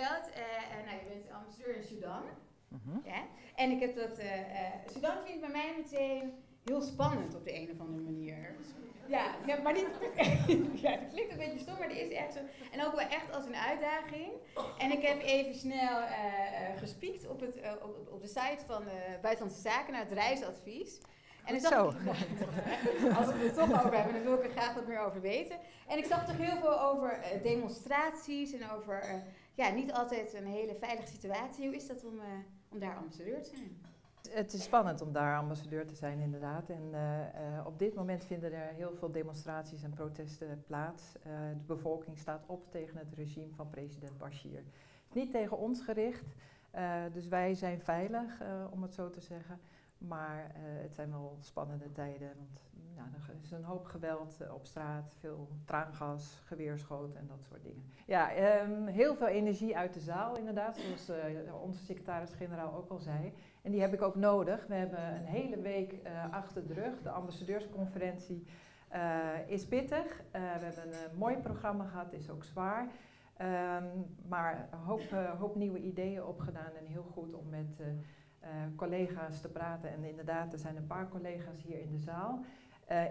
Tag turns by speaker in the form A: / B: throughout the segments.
A: verteld, uh, nou, je bent ambassadeur in Sudan. Mhm. ja? En ik heb dat, Sudan klinkt bij mij meteen heel spannend op de een of andere manier. Ja, ja maar niet. ja, het klinkt een beetje stom, maar die is echt zo. En ook wel echt als een uitdaging. En ik heb even snel uh, gespiekt op, het, uh, op, op, de site van Buitenlandse Zaken naar het reisadvies.
B: En ik Zo.
A: als we het toch over hebben, dan wil ik er graag wat meer over weten. En ik zag toch heel veel over demonstraties en over ja, niet altijd een hele veilige situatie. Hoe is dat om, om daar ambassadeur te zijn?
B: Het is spannend om daar ambassadeur te zijn, inderdaad. En uh, uh, op dit moment vinden er heel veel demonstraties en protesten plaats. De bevolking staat op tegen het regime van president Bashir. Niet tegen ons gericht, dus wij zijn veilig, om het zo te zeggen. Maar het zijn wel spannende tijden, want nou, er is een hoop geweld op straat, veel traangas, geweerschoten en dat soort dingen. Ja, um, heel veel energie uit de zaal inderdaad, zoals onze secretaris-generaal ook al zei. En die heb ik ook nodig. We hebben een hele week achter de rug. De ambassadeursconferentie is pittig. We hebben een mooi programma gehad, is ook zwaar. Um, maar een hoop, hoop, nieuwe ideeën opgedaan en heel goed om met collega's te praten. En inderdaad, er zijn een paar collega's hier in de zaal.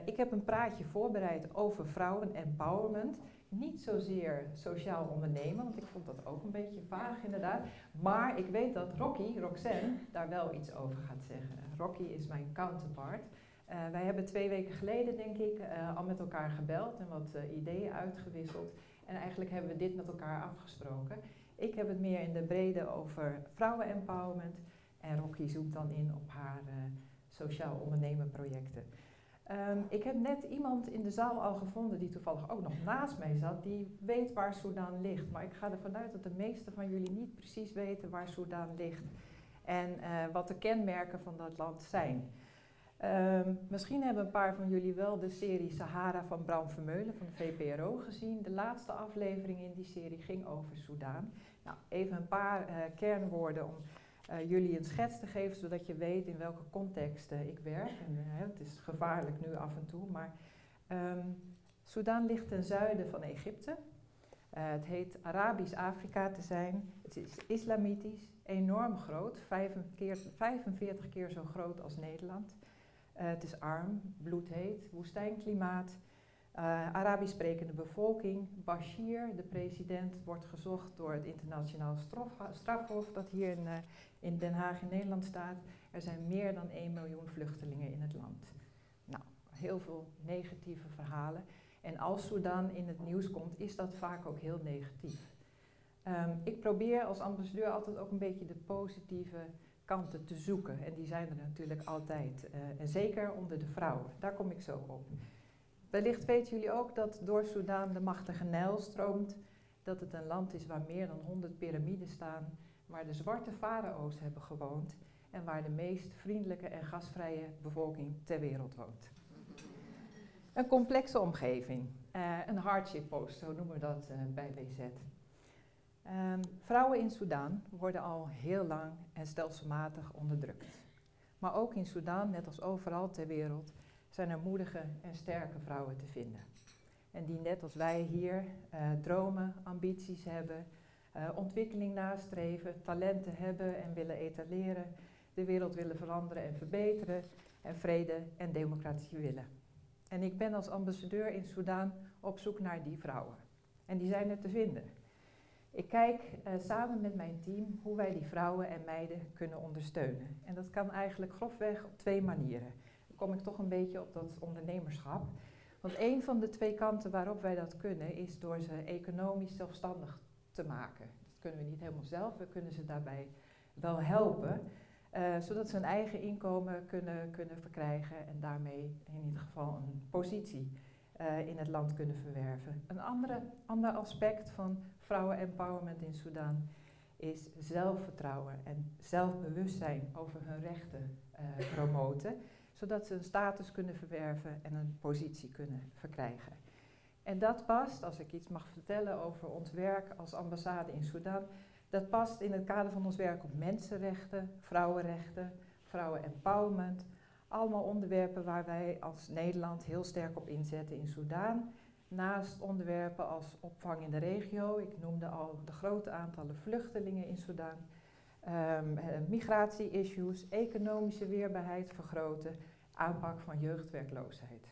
B: ik heb een praatje voorbereid over vrouwen empowerment niet zozeer sociaal ondernemen, want ik vond dat ook een beetje vaag inderdaad. Maar ik weet dat Rocky, Roxanne, daar wel iets over gaat zeggen. Rocky is mijn counterpart. Uh, wij hebben twee weken geleden, denk ik, al met elkaar gebeld en wat ideeën uitgewisseld. En eigenlijk hebben we dit met elkaar afgesproken. Ik heb het meer in de brede over vrouwen-empowerment. En Rocky zoekt dan in op haar sociaal ondernemen projecten. Um, ik heb net iemand in de zaal al gevonden die toevallig ook nog naast mij zat, die weet waar Soudaan ligt. Maar ik ga ervan uit dat de meesten van jullie niet precies weten waar Soudaan ligt en uh, wat de kenmerken van dat land zijn. Um, misschien hebben een paar van jullie wel de serie Sahara van Bram Vermeulen van de VPRO gezien. De laatste aflevering in die serie ging over Soudaan. Nou, even een paar uh, kernwoorden om uh, jullie een schets te geven, zodat je weet in welke context uh, ik werk. En, uh, het is gevaarlijk nu af en toe, maar um, ligt ten zuiden van Egypte. het heet Arabisch Afrika te zijn. Het is islamitisch, enorm groot, 45 keer, 45 keer zo groot als Nederland. het is arm, bloedheet, woestijnklimaat. Uh, Arabisch sprekende bevolking. Bashir, de president, wordt gezocht door het internationaal strafhof dat hier in, uh, in, Den Haag in Nederland staat. Er zijn meer dan 1 miljoen vluchtelingen in het land. Nou, heel veel negatieve verhalen. En als Sudan in het nieuws komt, is dat vaak ook heel negatief. Um, ik probeer als ambassadeur altijd ook een beetje de positieve kanten te zoeken. En die zijn er natuurlijk altijd. Uh, en zeker onder de vrouwen. Daar kom ik zo op. Wellicht weten jullie ook dat door Soudaan de machtige Nijl stroomt, dat het een land is waar meer dan 100 piramides staan, waar de zwarte farao's hebben gewoond en waar de meest vriendelijke en gastvrije bevolking ter wereld woont. Een complexe omgeving, uh, een hardship post, zo noemen we dat uh, bij. Um, ehm, vrouwen in Soudaan worden al heel lang en stelselmatig onderdrukt. Maar ook in Soudaan, net als overal ter wereld, zijn er moedige en sterke vrouwen te vinden. En die net als wij hier uh, dromen, ambities hebben, uh, ontwikkeling nastreven, talenten hebben en willen etaleren, de wereld willen veranderen en verbeteren en vrede en democratie willen. En ik ben als ambassadeur in Soudaan op zoek naar die vrouwen. En die zijn er te vinden. Ik kijk uh, samen met mijn team hoe wij die vrouwen en meiden kunnen ondersteunen. En dat kan eigenlijk grofweg op twee manieren kom ik toch een beetje op dat ondernemerschap. Want een van de twee kanten waarop wij dat kunnen, is door ze economisch zelfstandig te maken. Dat kunnen we niet helemaal zelf, we kunnen ze daarbij wel helpen. Uh, zodat ze een eigen inkomen kunnen, kunnen verkrijgen en daarmee in ieder geval een positie uh, in het land kunnen verwerven. Een andere, ander aspect van vrouwen-empowerment in Sudan is zelfvertrouwen en zelfbewustzijn over hun rechten uh, promoten zodat ze een status kunnen verwerven en een positie kunnen verkrijgen. En dat past, als ik iets mag vertellen over ons werk als ambassade in Sudan, dat past in het kader van ons werk op mensenrechten, vrouwenrechten, vrouwen-empowerment. Allemaal onderwerpen waar wij als Nederland heel sterk op inzetten in Sudan. Naast onderwerpen als opvang in de regio, ik noemde al de grote aantallen vluchtelingen in Sudan, um, migratie-issues, economische weerbaarheid vergroten, aanpak van jeugdwerkloosheid.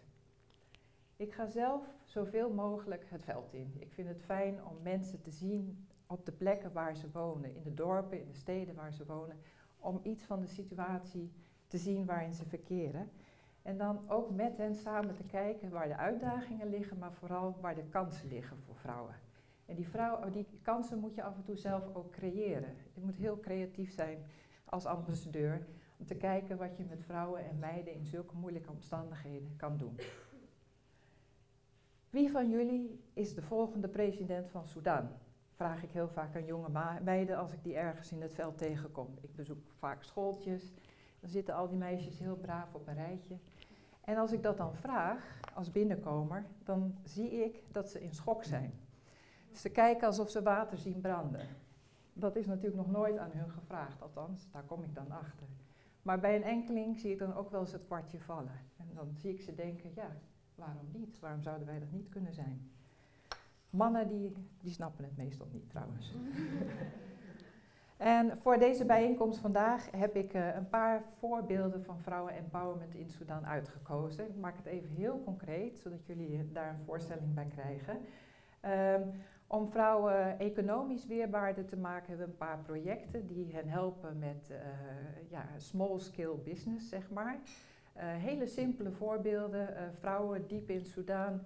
B: Ik ga zelf zoveel mogelijk het veld in. Ik vind het fijn om mensen te zien op de plekken waar ze wonen, in de dorpen, in de steden waar ze wonen, om iets van de situatie te zien waarin ze verkeren. En dan ook met hen samen te kijken waar de uitdagingen liggen, maar vooral waar de kansen liggen voor vrouwen. En die, vrouw, die kansen moet je af en toe zelf ook creëren. Je moet heel creatief zijn als ambassadeur om te kijken wat je met vrouwen en meiden in zulke moeilijke omstandigheden kan doen. Wie van jullie is de volgende president van Sudan? Vraag ik heel vaak aan jonge meiden als ik die ergens in het veld tegenkom. Ik bezoek vaak schooltjes. Dan zitten al die meisjes heel braaf op een rijtje. En als ik dat dan vraag, als binnenkomer, dan zie ik dat ze in schok zijn. Ze kijken alsof ze water zien branden. Dat is natuurlijk nog nooit aan hun gevraagd, althans, daar kom ik dan achter. Maar bij een enkeling zie ik dan ook wel eens het kwartje vallen. En dan zie ik ze denken, ja, waarom niet? Waarom zouden wij dat niet kunnen zijn? Mannen die, die snappen het meestal niet trouwens. en voor deze bijeenkomst vandaag heb ik uh, een paar voorbeelden van vrouwen empowerment in Sudan uitgekozen. Ik maak het even heel concreet, zodat jullie daar een voorstelling bij krijgen. Um, om vrouwen economisch weerbaarder te maken hebben we een paar projecten die hen helpen met uh, ja, small scale business, zeg maar. Uh, hele simpele voorbeelden. Uh, vrouwen diep in Soudaan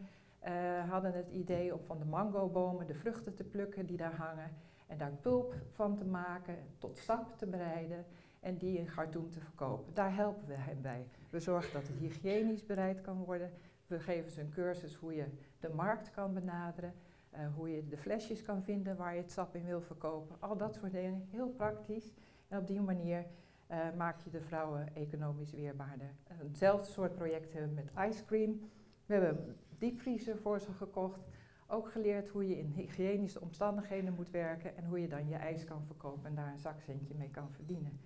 B: hadden het idee om van de mangobomen de vruchten te plukken die daar hangen. En daar pulp van te maken, tot sap te bereiden en die in Khartoum te verkopen. Daar helpen we hen bij. We zorgen dat het hygiënisch bereid kan worden. We geven ze een cursus hoe je de markt kan benaderen. Uh, hoe je de flesjes kan vinden waar je het sap in wil verkopen. Al dat soort dingen, heel praktisch. En op die manier uh, maak je de vrouwen economisch weerbaarder. Hetzelfde soort project hebben we met ice cream. We hebben een diepvriezer voor ze gekocht. Ook geleerd hoe je in hygiënische omstandigheden moet werken en hoe je dan je ijs kan verkopen en daar een zakcentje mee kan verdienen.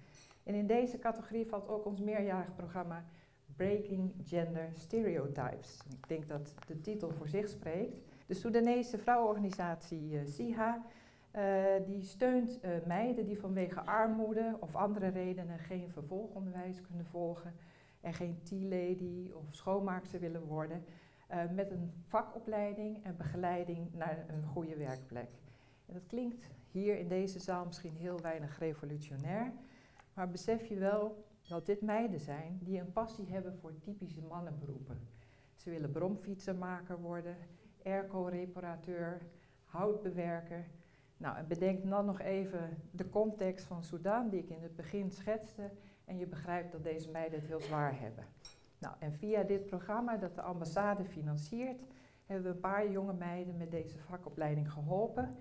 B: En in deze categorie valt ook ons meerjarig programma Breaking Gender Stereotypes. Ik denk dat de titel voor zich spreekt. De Soedanese vrouwenorganisatie uh, SIHA uh, die steunt uh, meiden die vanwege armoede of andere redenen geen vervolgonderwijs kunnen volgen en geen tea-lady of schoonmaakster willen worden, met een vakopleiding en begeleiding naar een goede werkplek. En dat klinkt hier in deze zaal misschien heel weinig revolutionair, maar besef je wel dat dit meiden zijn die een passie hebben voor typische mannenberoepen. Ze willen bromfietsenmaker worden, airco-reparateur, houtbewerker. Nou, en bedenk dan nog even de context van Sudan die ik in het begin schetste. En je begrijpt dat deze meiden het heel zwaar hebben. Nou, en via dit programma dat de ambassade financiert, hebben we een paar jonge meiden met deze vakopleiding geholpen.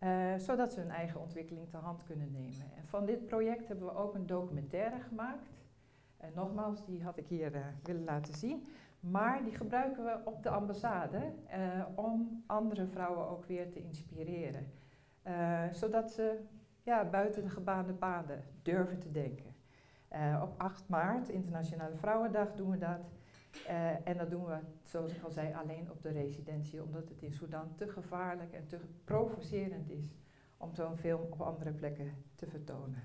B: Uh, zodat ze hun eigen ontwikkeling te hand kunnen nemen. En van dit project hebben we ook een documentaire gemaakt. En nogmaals, die had ik hier uh, willen laten zien. Maar die gebruiken we op de ambassade uh, om andere vrouwen ook weer te inspireren. Uh, zodat ze ja, buiten de gebaande paden durven te denken. Uh, op 8 maart, Internationale Vrouwendag, doen we dat. en dat doen we, zoals ik al zei, alleen op de residentie, omdat het in Sudan te gevaarlijk en te provocerend is om zo'n film op andere plekken te vertonen.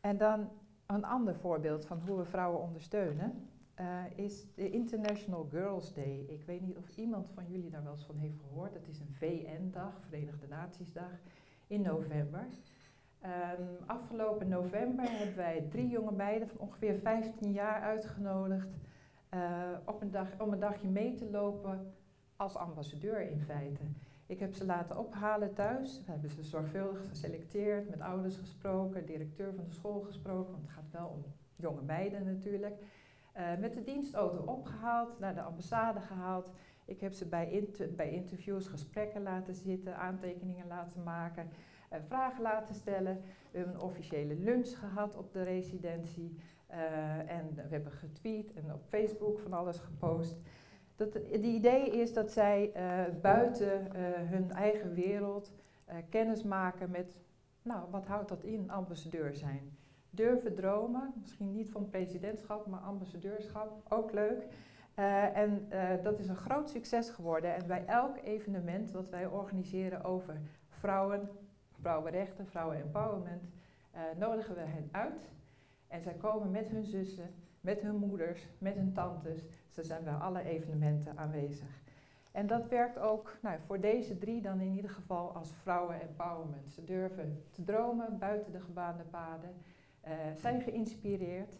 B: En dan een ander voorbeeld van hoe we vrouwen ondersteunen uh, is de International Girls Day. Ik weet niet of iemand van jullie daar wel eens van heeft gehoord. Het is een VN-dag, Verenigde Natiesdag, in november. Um, afgelopen november hebben wij drie jonge meiden van ongeveer 15 jaar uitgenodigd uh, op een dag, om een dagje mee te lopen als ambassadeur in feite. Ik heb ze laten ophalen thuis. We hebben ze zorgvuldig geselecteerd, met ouders gesproken, directeur van de school gesproken, want het gaat wel om jonge meiden natuurlijk. Uh, met de dienstauto opgehaald, naar de ambassade gehaald. Ik heb ze bij, bij interviews gesprekken laten zitten, aantekeningen laten maken, uh, vragen laten stellen. We hebben een officiële lunch gehad op de residentie. Uh, en we hebben getweet en op Facebook van alles gepost. Dat, het idee is dat zij buiten hun eigen wereld kennis maken met, nou, wat houdt dat in, ambassadeur zijn? Durven dromen. Misschien niet van presidentschap, maar ambassadeurschap, ook leuk. Uh, en uh, dat is een groot succes geworden. En bij elk evenement wat wij organiseren over vrouwen, vrouwenrechten, vrouwen-empowerment, uh, nodigen we hen uit. En zij komen met hun zussen, met hun moeders, met hun tantes. Ze zijn bij alle evenementen aanwezig. En dat werkt ook nou, voor deze drie dan in ieder geval als vrouwen-empowerment. Ze durven te dromen buiten de gebaande paden, zijn geïnspireerd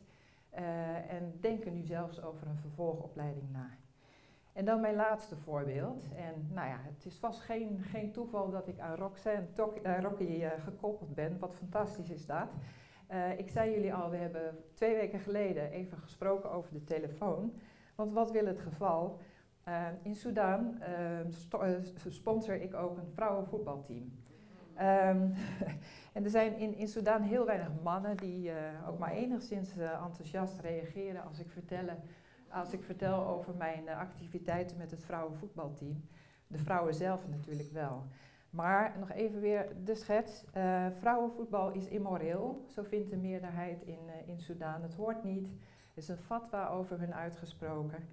B: uh, en denken nu zelfs over een vervolgopleiding na. En dan mijn laatste voorbeeld. En nou ja, het is vast geen, geen toeval dat ik aan Roxanne uh, Rocky uh, gekoppeld ben. Wat fantastisch is dat. ik zei jullie al, we hebben twee weken geleden even gesproken over de telefoon. Want wat wil het geval? in Sudan sponsor ik ook een vrouwenvoetbalteam. Um, en er zijn in, in Sudan heel weinig mannen die uh, ook maar enigszins uh, enthousiast reageren als ik, vertellen, als ik vertel over mijn uh, activiteiten met het vrouwenvoetbalteam. De vrouwen zelf natuurlijk wel. Maar nog even weer de schets. vrouwenvoetbal is immoreel, zo vindt de meerderheid in, in Sudan. Het hoort niet. Er is een fatwa over hun uitgesproken.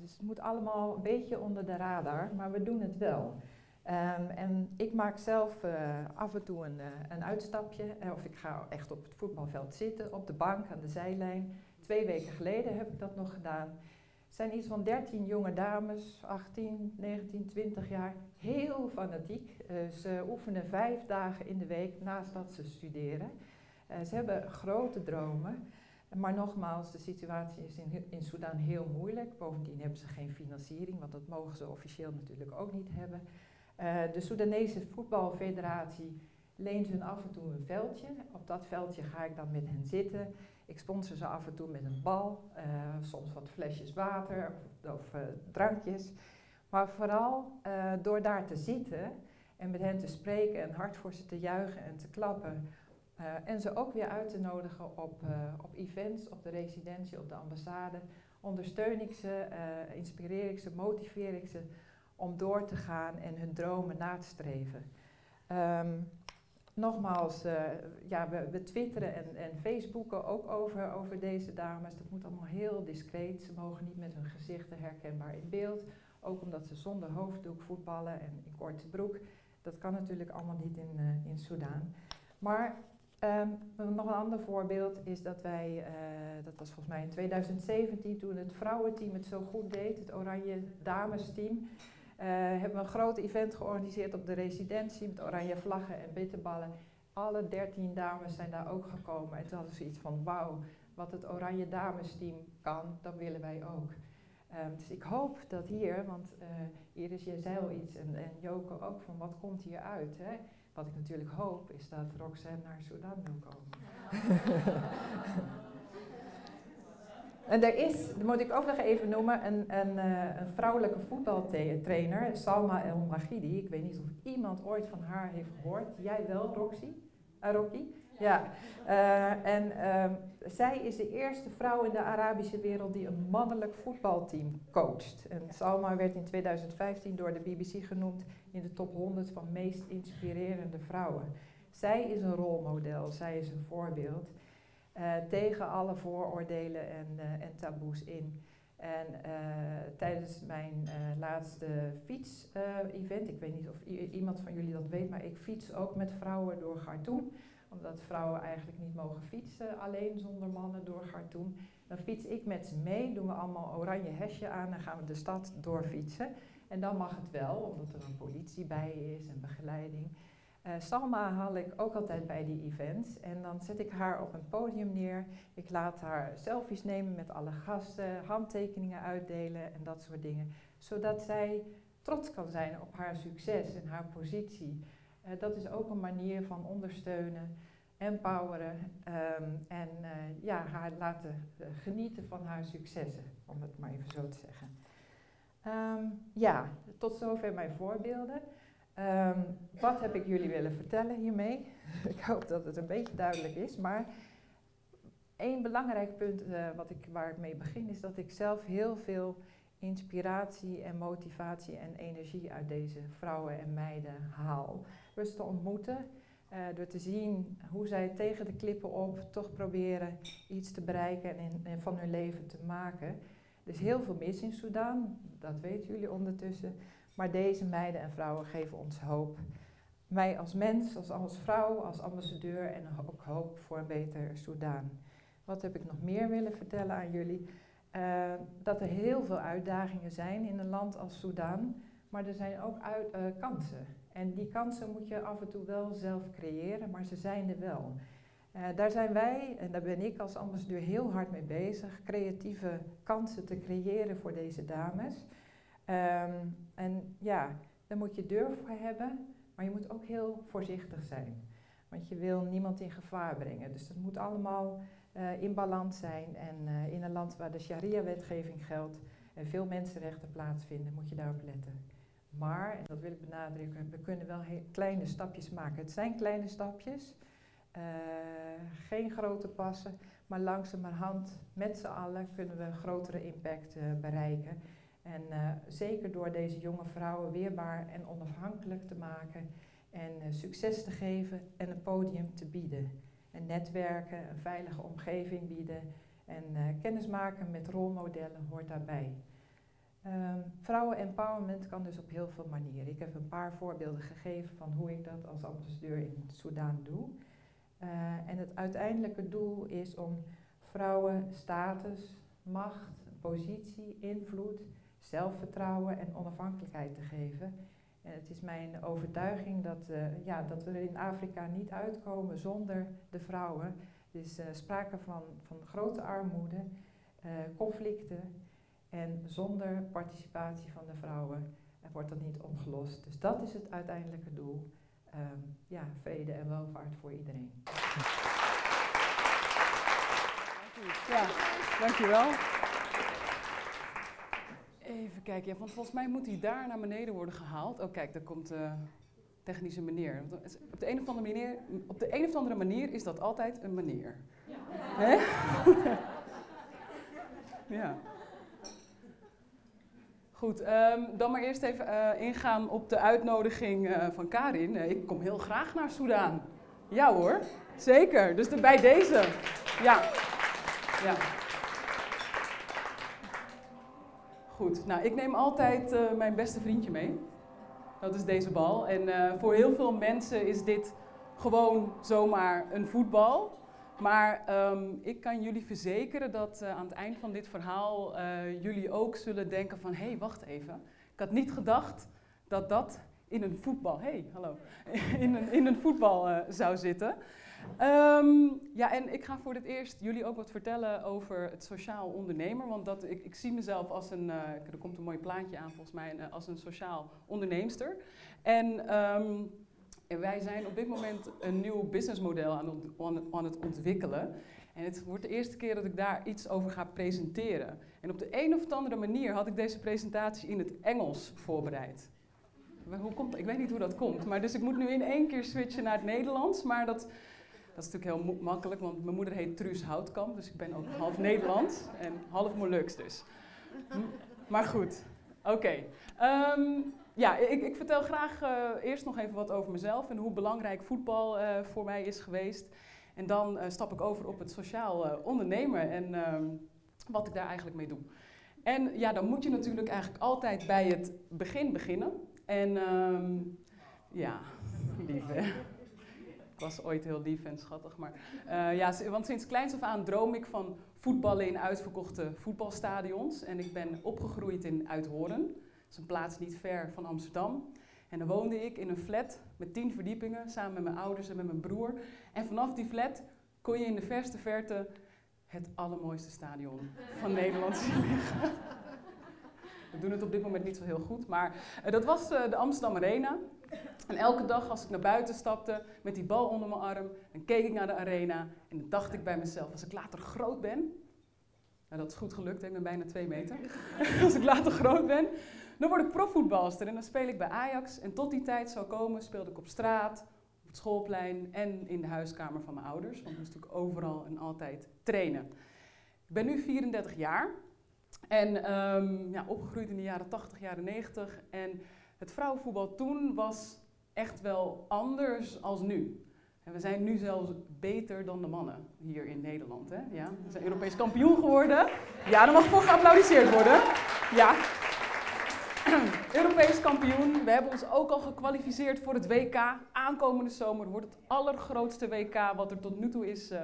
B: dus het moet allemaal een beetje onder de radar, maar we doen het wel. Um, en ik maak zelf uh, af en toe een, uh, een uitstapje, uh, of ik ga echt op het voetbalveld zitten, op de bank, aan de zijlijn. Twee weken geleden heb ik dat nog gedaan. Het zijn iets van 13 jonge dames, 18, 19, 20 jaar, heel fanatiek. ze oefenen vijf dagen in de week naast dat ze studeren. ze hebben grote dromen. Maar nogmaals, de situatie is in, in Sudan heel moeilijk. Bovendien hebben ze geen financiering, want dat mogen ze officieel natuurlijk ook niet hebben. Uh, de Soedanese voetbalfederatie leent hun af en toe een veldje. Op dat veldje ga ik dan met hen zitten. Ik sponsor ze af en toe met een bal, uh, soms wat flesjes water of, uh, drankjes. Maar vooral door daar te zitten en met hen te spreken en hard voor ze te juichen en te klappen. en ze ook weer uit te nodigen op, op events, op de residentie, op de ambassade. Ondersteun ik ze, inspireer ik ze, motiveer ik ze om door te gaan en hun dromen na te streven. Um, nogmaals, uh, ja, we, we, twitteren en, en facebooken ook over, over deze dames. Dat moet allemaal heel discreet. Ze mogen niet met hun gezichten herkenbaar in beeld. Ook omdat ze zonder hoofddoek voetballen en in korte broek. Dat kan natuurlijk allemaal niet in, uh, in Soudaan. Maar um, nog een ander voorbeeld is dat wij, uh, dat was volgens mij in 2017 toen het vrouwenteam het zo goed deed, het Oranje Damesteam. Uh, hebben we een groot event georganiseerd op de residentie met oranje vlaggen en bitterballen. Alle dertien dames zijn daar ook gekomen. En toen hadden ze iets van, wauw, wat het oranje damesteam kan, dat willen wij ook. Um, dus ik hoop dat hier, want uh, Iris, jij zei al iets en, en Joke ook, van wat komt hier uit? Hè? Wat ik natuurlijk hoop is dat Roxanne naar Sudan wil komen. En er is, dat moet ik ook nog even noemen, een, een, uh, een vrouwelijke voetbaltrainer, Salma El Magidi. Ik weet niet of iemand ooit van haar heeft gehoord. Jij wel, Roxy? Uh, Rocky? Ja. Uh, en uh, zij is de eerste vrouw in de Arabische wereld die een mannelijk voetbalteam coacht. En Salma werd in 2015 door de BBC genoemd in de top 100 van meest inspirerende vrouwen. Zij is een rolmodel, zij is een voorbeeld. Uh, tegen alle vooroordelen en, uh, en taboes in. En uh, tijdens mijn laatste fiets-event, ik weet niet of iemand van jullie dat weet, maar ik fiets ook met vrouwen door Khartoum. Omdat vrouwen eigenlijk niet mogen fietsen alleen zonder mannen door Khartoum. Dan fiets ik met ze mee, doen we allemaal oranje hesje aan en gaan we de stad doorfietsen. En dan mag het wel, omdat er een politie bij is en begeleiding. Uh, Salma haal ik ook altijd bij die events en dan zet ik haar op een podium neer. Ik laat haar selfies nemen met alle gasten, handtekeningen uitdelen en dat soort dingen. Zodat zij trots kan zijn op haar succes en haar positie. Uh, dat is ook een manier van ondersteunen, empoweren um, en uh, ja, haar laten genieten van haar successen, om het maar even zo te zeggen. Um, ja, tot zover mijn voorbeelden. Um, wat heb ik jullie willen vertellen hiermee? ik hoop dat het een beetje duidelijk is, maar één belangrijk punt uh, wat ik, waar ik mee begin is dat ik zelf heel veel inspiratie en motivatie en energie uit deze vrouwen en meiden haal. Door ze te ontmoeten, uh, door te zien hoe zij tegen de klippen op toch proberen iets te bereiken en, van hun leven te maken. Er is heel veel mis in Sudan, dat weten jullie ondertussen. Maar deze meiden en vrouwen geven ons hoop. Mij als mens, als, als vrouw, als ambassadeur en ook hoop voor een beter Sudan. Wat heb ik nog meer willen vertellen aan jullie? Uh, dat er heel veel uitdagingen zijn in een land als Sudan, maar er zijn ook uit, uh, kansen. En die kansen moet je af en toe wel zelf creëren, maar ze zijn er wel. Uh, daar zijn wij, en daar ben ik als ambassadeur heel hard mee bezig, creatieve kansen te creëren voor deze dames. Um, en ja, daar moet je durf voor hebben, maar je moet ook heel voorzichtig zijn. Want je wil niemand in gevaar brengen. Dus dat moet allemaal uh, in balans zijn. En uh, in een land waar de sharia-wetgeving geldt en veel mensenrechten plaatsvinden, moet je daarop letten. Maar, en dat wil ik benadrukken, we kunnen wel kleine stapjes maken. Het zijn kleine stapjes, uh, geen grote passen, maar langzamerhand met z'n allen kunnen we een grotere impact bereiken. En zeker door deze jonge vrouwen weerbaar en onafhankelijk te maken en succes te geven en een podium te bieden en netwerken, een veilige omgeving bieden en uh, kennismaken met rolmodellen hoort daarbij. Um, Vrouwen-empowerment kan dus op heel veel manieren. Ik heb een paar voorbeelden gegeven van hoe ik dat als ambassadeur in Soudaan doe. En het uiteindelijke doel is om vrouwen status, macht, positie, invloed, zelfvertrouwen en onafhankelijkheid te geven en het is mijn overtuiging dat, uh, ja, dat we er in Afrika niet uitkomen zonder de vrouwen. Er is uh, sprake van, van grote armoede, uh, conflicten en zonder participatie van de vrouwen wordt dat niet opgelost. Dus dat is het uiteindelijke doel. Um, ja, vrede en welvaart voor iedereen.
C: Ja, dankjewel. Even kijken, ja, want volgens mij moet hij daar naar beneden worden gehaald. Oh kijk, daar komt de technische meneer. Op de, een of andere manier, op de een of andere manier is dat altijd een meneer. Ja. Hè? ja. Goed, um, dan maar eerst even uh, ingaan op de uitnodiging uh, van Karin. Uh, ik kom heel graag naar Soudaan. Ja hoor, zeker. Dus de, bij deze. Ja. ja. Goed, nou ik neem altijd uh, mijn beste vriendje mee. Dat is deze bal. En uh, voor heel veel mensen is dit gewoon zomaar een voetbal. Maar um, ik kan jullie verzekeren dat uh, aan het eind van dit verhaal jullie ook zullen denken van... hé, hey, wacht even. Ik had niet gedacht dat dat in een voetbal... hey, hallo. in, een, in een voetbal zou zitten. Um, ja, en ik ga voor het eerst jullie ook wat vertellen over het sociaal ondernemer. Want dat, ik, ik zie mezelf als een, uh, er komt een mooi plaatje aan volgens mij, uh, als een sociaal onderneemster. En um, wij zijn op dit moment een nieuw businessmodel aan het ontwikkelen. En het wordt de eerste keer dat ik daar iets over ga presenteren. En op de een of andere manier had ik deze presentatie in het Engels voorbereid. Hoe komt, ik weet niet hoe dat komt, maar dus ik moet nu in één keer switchen naar het Nederlands. Maar dat, dat is natuurlijk heel makkelijk, want mijn moeder heet Truus Houtkamp, dus ik ben ook half Nederlands en half Moluks dus. Maar goed, oké. Um, ja, ik, ik, vertel graag uh, eerst nog even wat over mezelf en hoe belangrijk voetbal uh, voor mij is geweest. En dan uh, stap ik over op het sociaal ondernemen en um, wat ik daar eigenlijk mee doe. En ja, dan moet je natuurlijk eigenlijk altijd bij het begin beginnen. En um, ja, lieve. Was ooit heel lief en schattig. Maar, uh, ja, want sinds kleins af aan droom ik van voetballen in uitverkochte voetbalstadions. En ik ben opgegroeid in Uithoren. Dat is een plaats niet ver van Amsterdam. En dan woonde ik in een flat met tien verdiepingen samen met mijn ouders en met mijn broer. En vanaf die flat kon je in de verste verte het allermooiste stadion van Nederland zien liggen. We doen het op dit moment niet zo heel goed, maar uh, dat was uh, de Amsterdam Arena. En elke dag als ik naar buiten stapte met die bal onder mijn arm, dan keek ik naar de arena en dan dacht ik bij mezelf, als ik later groot ben, nou dat is goed gelukt, ik ben bijna twee meter, als ik later groot ben, dan word ik profvoetbalster en dan speel ik bij Ajax. En tot die tijd zou komen, speelde ik op straat, op het schoolplein en in de huiskamer van mijn ouders, want ik moest natuurlijk overal en altijd trainen. Ik ben nu 34 jaar en um, ja, opgegroeid in de jaren 80, jaren 90 en het vrouwenvoetbal toen was echt wel anders als nu. En we zijn nu zelfs beter dan de mannen hier in Nederland. Hè? Ja, we zijn Europees kampioen geworden. Ja, dan mag voor geapplaudiseerd worden. Ja. Europees kampioen. We hebben ons ook al gekwalificeerd voor het WK. Aankomende zomer wordt het allergrootste WK wat er tot nu toe is, uh,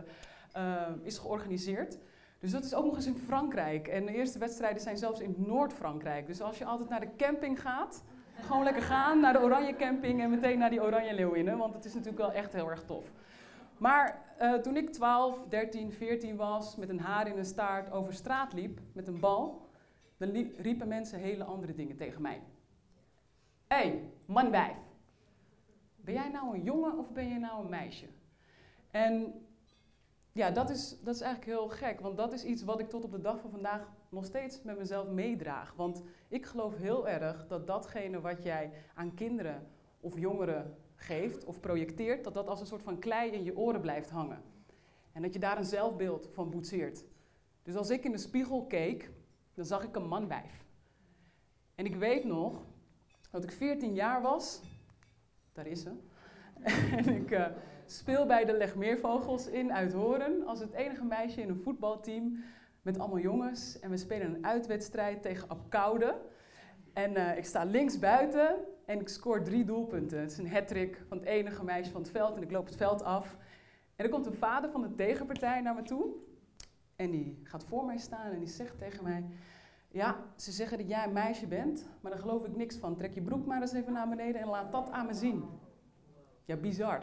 C: uh, is georganiseerd. Dus dat is ook nog eens in Frankrijk. En de eerste wedstrijden zijn zelfs in Noord-Frankrijk. Dus als je altijd naar de camping gaat, gewoon lekker gaan naar de Oranje Camping en meteen naar die Oranje Leeuwinnen. Want het is natuurlijk wel echt heel erg tof. Maar uh, toen ik 12, 13, 14 was, met een haar in een staart over straat liep met een bal, dan riepen mensen hele andere dingen tegen mij. Hé, hey, manwijf. Ben jij nou een jongen of ben je nou een meisje? En ja, dat is, dat is eigenlijk heel gek, want dat is iets wat ik tot op de dag van vandaag nog steeds met mezelf meedraag. Want ik geloof heel erg dat datgene wat jij aan kinderen of jongeren geeft of projecteert, dat dat als een soort van klei in je oren blijft hangen. En dat je daar een zelfbeeld van boetseert. Dus als ik in de spiegel keek, dan zag ik een manwijf. En ik weet nog dat ik 14 jaar was, daar is ze, en ik uh, speel bij de Legmeervogels in Uithoren als het enige meisje in een voetbalteam met allemaal jongens. En we spelen een uitwedstrijd tegen Apkoude. En uh, ik sta links buiten en ik scoor drie doelpunten. Het is een hat-trick van het enige meisje van het veld en ik loop het veld af. En er komt een vader van de tegenpartij naar me toe. En die gaat voor mij staan en die zegt tegen mij... Ja, ze zeggen dat jij een meisje bent, maar daar geloof ik niks van. Trek je broek maar eens even naar beneden en laat dat aan me zien. Ja, bizar.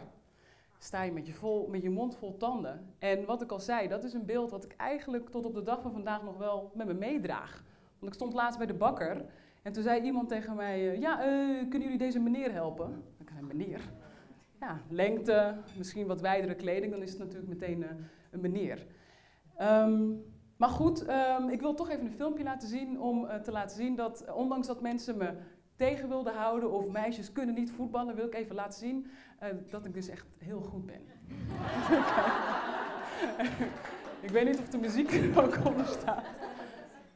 C: Sta je met je, vol, met je mond vol tanden. En wat ik al zei, dat is een beeld wat ik eigenlijk tot op de dag van vandaag nog wel met me meedraag. Want ik stond laatst bij de bakker en toen zei iemand tegen mij: eh, Ja, uh, kunnen jullie deze meneer helpen? Ik zei: Meneer? Ja, lengte, misschien wat wijdere kleding, dan is het natuurlijk meteen uh, een meneer. Um, maar goed, um, ik wil toch even een filmpje laten zien om te laten zien dat, ondanks dat mensen me tegen wilden houden of meisjes kunnen niet voetballen, wil ik even laten zien dat ik dus echt heel goed ben. ik weet niet of de muziek er ook onder staat.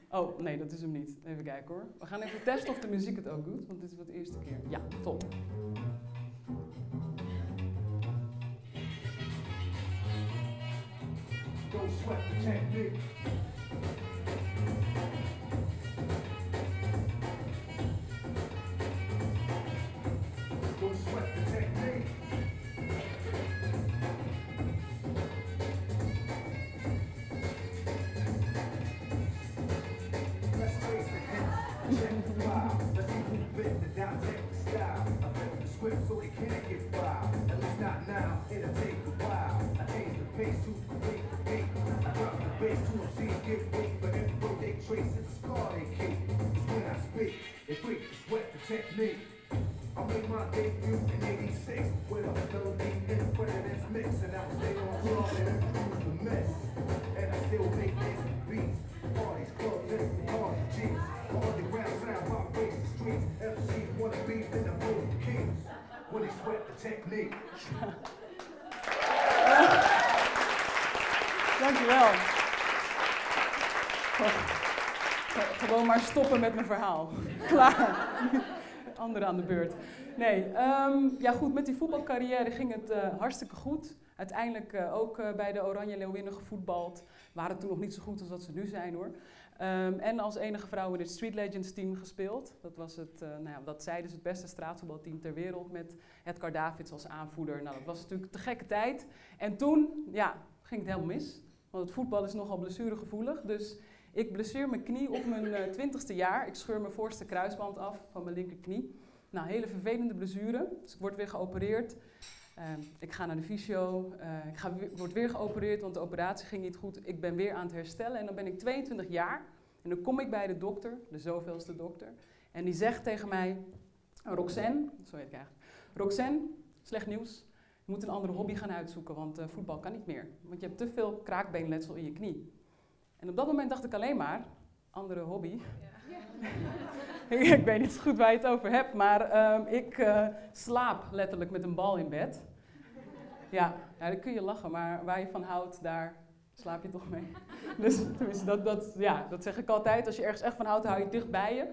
C: Oh, nee, dat is hem niet. Even kijken hoor. We gaan even testen of de muziek het ook doet, want dit is wat de eerste keer. Ja, top. So it can't get wild. At least not now, it'll take a while. I change the pace to complete the beat. I drop the bass to see get weight but every road they trace. It's a scar they keep. It's when I speak, they freak the sweat the technique. I made my debut in 86 with a melody in president's mix. And I was there on club and introduced the mess. And I still make these sweat the technique. Dankjewel. Gewoon maar stoppen met mijn verhaal. Klaar. Anderen aan de beurt. Nee, um, ja goed, met die voetbalcarrière ging het uh, hartstikke goed. Uiteindelijk uh, ook uh, bij de Oranje Leeuwinnen gevoetbald. Waren toen nog niet zo goed als dat ze nu zijn hoor. Um, en als enige vrouw in het Street Legends team gespeeld. Dat was het, uh, nou ja, dat zij dus het beste straatvoetbalteam ter wereld met Edgar Davids als aanvoerder. Nou, dat was natuurlijk te gekke tijd. En toen, ja, ging het helemaal mis. Want het voetbal is nogal blessuregevoelig. Dus ik blesseer mijn knie op mijn twintigste jaar. Ik scheur mijn voorste kruisband af van mijn linkerknie. Nou, hele vervelende blessure. Dus ik word weer geopereerd. Uh, ik ga naar de fysio, uh, ik ga, word weer geopereerd, want de operatie ging niet goed. Ik ben weer aan het herstellen en dan ben ik 22 jaar. En dan kom ik bij de dokter, de zoveelste dokter. En die zegt tegen mij, Roxanne, zo heet ik eigenlijk. Roxanne, slecht nieuws. Je moet een andere hobby gaan uitzoeken, want uh, voetbal kan niet meer. Want je hebt te veel kraakbeenletsel in je knie. En op dat moment dacht ik alleen maar, andere hobby. Ja. ik weet niet goed waar je het over hebt, maar um, ik uh, slaap letterlijk met een bal in bed. Ja, ja, dan kun je lachen, maar waar je van houdt, daar slaap je toch mee. Dus dat, dat, ja, dat zeg ik altijd. Als je ergens echt van houdt, hou je het dicht bij je.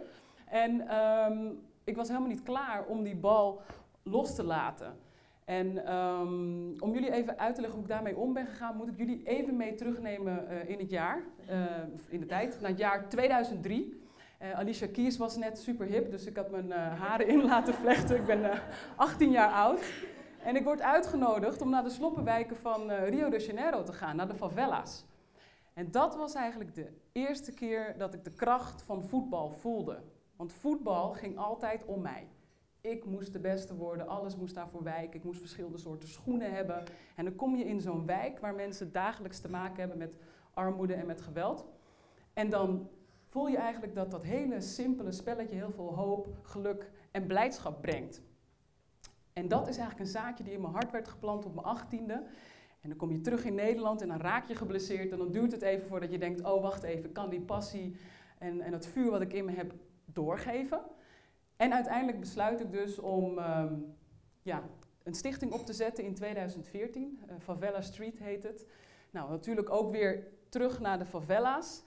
C: En um, ik was helemaal niet klaar om die bal los te laten. En um, om jullie even uit te leggen hoe ik daarmee om ben gegaan, moet ik jullie even mee terugnemen uh, in het jaar, uh, in de tijd, naar het jaar 2003. Uh, Alicia Keys was net super hip, dus ik had mijn haren in laten vlechten. Ik ben 18 jaar oud. En ik word uitgenodigd om naar de sloppenwijken van Rio de Janeiro te gaan, naar de favela's. En dat was eigenlijk de eerste keer dat ik de kracht van voetbal voelde. Want voetbal ging altijd om mij. Ik moest de beste worden, alles moest daarvoor wijken. Ik moest verschillende soorten schoenen hebben. En dan kom je in zo'n wijk waar mensen dagelijks te maken hebben met armoede en met geweld. En dan voel je eigenlijk dat dat hele simpele spelletje heel veel hoop, geluk en blijdschap brengt. En dat is eigenlijk een zaadje die in mijn hart werd geplant op mijn achttiende. En dan kom je terug in Nederland en dan raak je geblesseerd. En dan duurt het even voordat je denkt, oh wacht even, kan die passie en, en het vuur wat ik in me heb doorgeven. En uiteindelijk besluit ik dus om um, ja, een stichting op te zetten in 2014. Uh, Favela Street heet het. Nou, natuurlijk ook weer terug naar de favela's.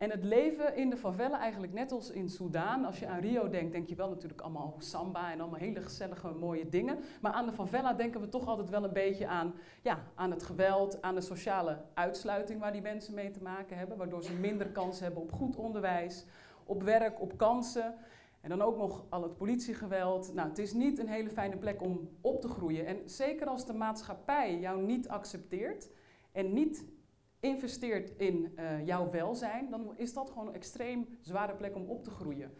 C: En het leven in de favela eigenlijk net als in Soudaan. Als je aan Rio denkt, denk je wel natuurlijk allemaal samba en allemaal hele gezellige mooie dingen. Maar aan de favela denken we toch altijd wel een beetje aan, ja, aan het geweld, aan de sociale uitsluiting waar die mensen mee te maken hebben. Waardoor ze minder kans hebben op goed onderwijs, op werk, op kansen. En dan ook nog al het politiegeweld. Nou, het is niet een hele fijne plek om op te groeien. En zeker als de maatschappij jou niet accepteert en niet investeert in uh, jouw welzijn, dan is dat gewoon een extreem zware plek om op te groeien.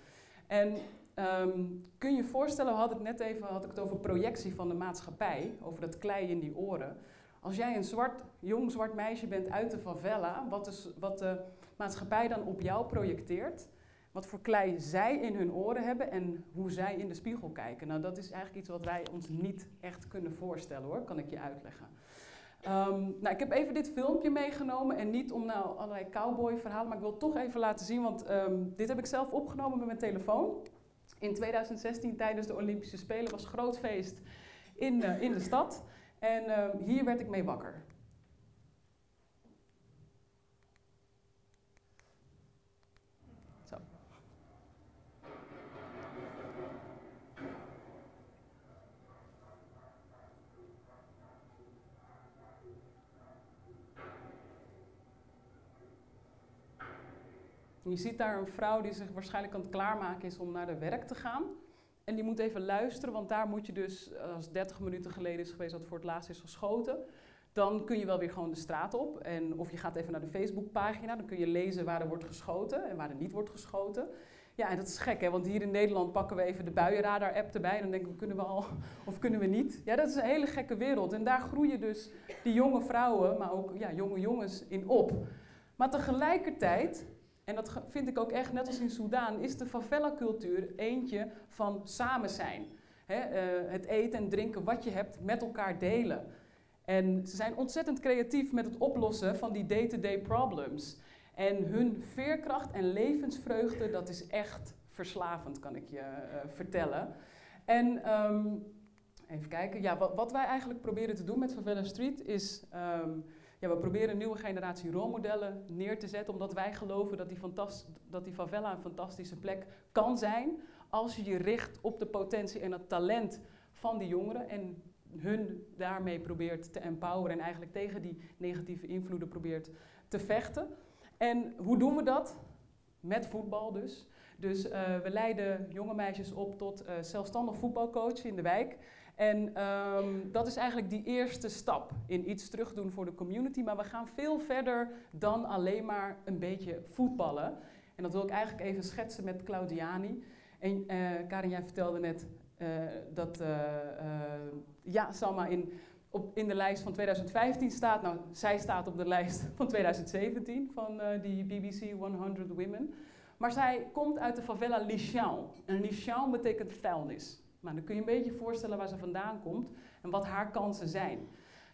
C: En um, kun je voorstellen, hadden het net even had ik het over projectie van de maatschappij, over dat klei in die oren. Als jij een zwart, jong zwart meisje bent uit de favela, wat, is, wat de maatschappij dan op jou projecteert, wat voor klei zij in hun oren hebben en hoe zij in de spiegel kijken. Nou, dat is eigenlijk iets wat wij ons niet echt kunnen voorstellen hoor, kan ik je uitleggen. Um, nou, ik heb even dit filmpje meegenomen en niet om nou allerlei cowboy verhalen, maar ik wil toch even laten zien, want um, dit heb ik zelf opgenomen met mijn telefoon. In 2016 tijdens de Olympische Spelen was groot feest in, uh, in de stad en um, hier werd ik mee wakker. Je ziet daar een vrouw die zich waarschijnlijk aan het klaarmaken is om naar de werk te gaan. En die moet even luisteren, want daar moet je dus, als 30 minuten geleden is geweest dat voor het laatst is geschoten, dan kun je wel weer gewoon de straat op. En of je gaat even naar de Facebookpagina, dan kun je lezen waar er wordt geschoten en waar er niet wordt geschoten. Ja, en dat is gek, hè? want hier in Nederland pakken we even de buienradar-app erbij en dan denken we, kunnen we al of kunnen we niet? Ja, dat is een hele gekke wereld. En daar groeien dus die jonge vrouwen, maar ook ja, jonge jongens in op. Maar tegelijkertijd en dat vind ik ook echt, net als in Soudaan, is de favela-cultuur eentje van samen zijn. uh, het eten en drinken wat je hebt met elkaar delen. En ze zijn ontzettend creatief met het oplossen van die day-to-day problems. En hun veerkracht en levensvreugde, dat is echt verslavend, kan ik je uh, vertellen. En um, even kijken, ja, wat, wat, wij eigenlijk proberen te doen met Favela Street is... Um, ja, we proberen een nieuwe generatie rolmodellen neer te zetten, omdat wij geloven dat die, dat die favela een fantastische plek kan zijn als je je richt op de potentie en het talent van die jongeren en hun daarmee probeert te empoweren en eigenlijk tegen die negatieve invloeden probeert te vechten. En hoe doen we dat? Met voetbal dus. Dus uh, we leiden jonge meisjes op tot uh, zelfstandig voetbalcoach in de wijk. En um, dat is eigenlijk die eerste stap in iets terugdoen voor de community. Maar we gaan veel verder dan alleen maar een beetje voetballen. En dat wil ik eigenlijk even schetsen met Claudiani. En uh, Karin, jij vertelde net uh, dat uh, ja, Salma in, op, in de lijst van 2015 staat. Nou, zij staat op de lijst van 2017 van die BBC 100 Women. Maar zij komt uit de favela Lixão. En Lixão betekent vuilnis. Maar dan kun je een beetje voorstellen waar ze vandaan komt en wat haar kansen zijn.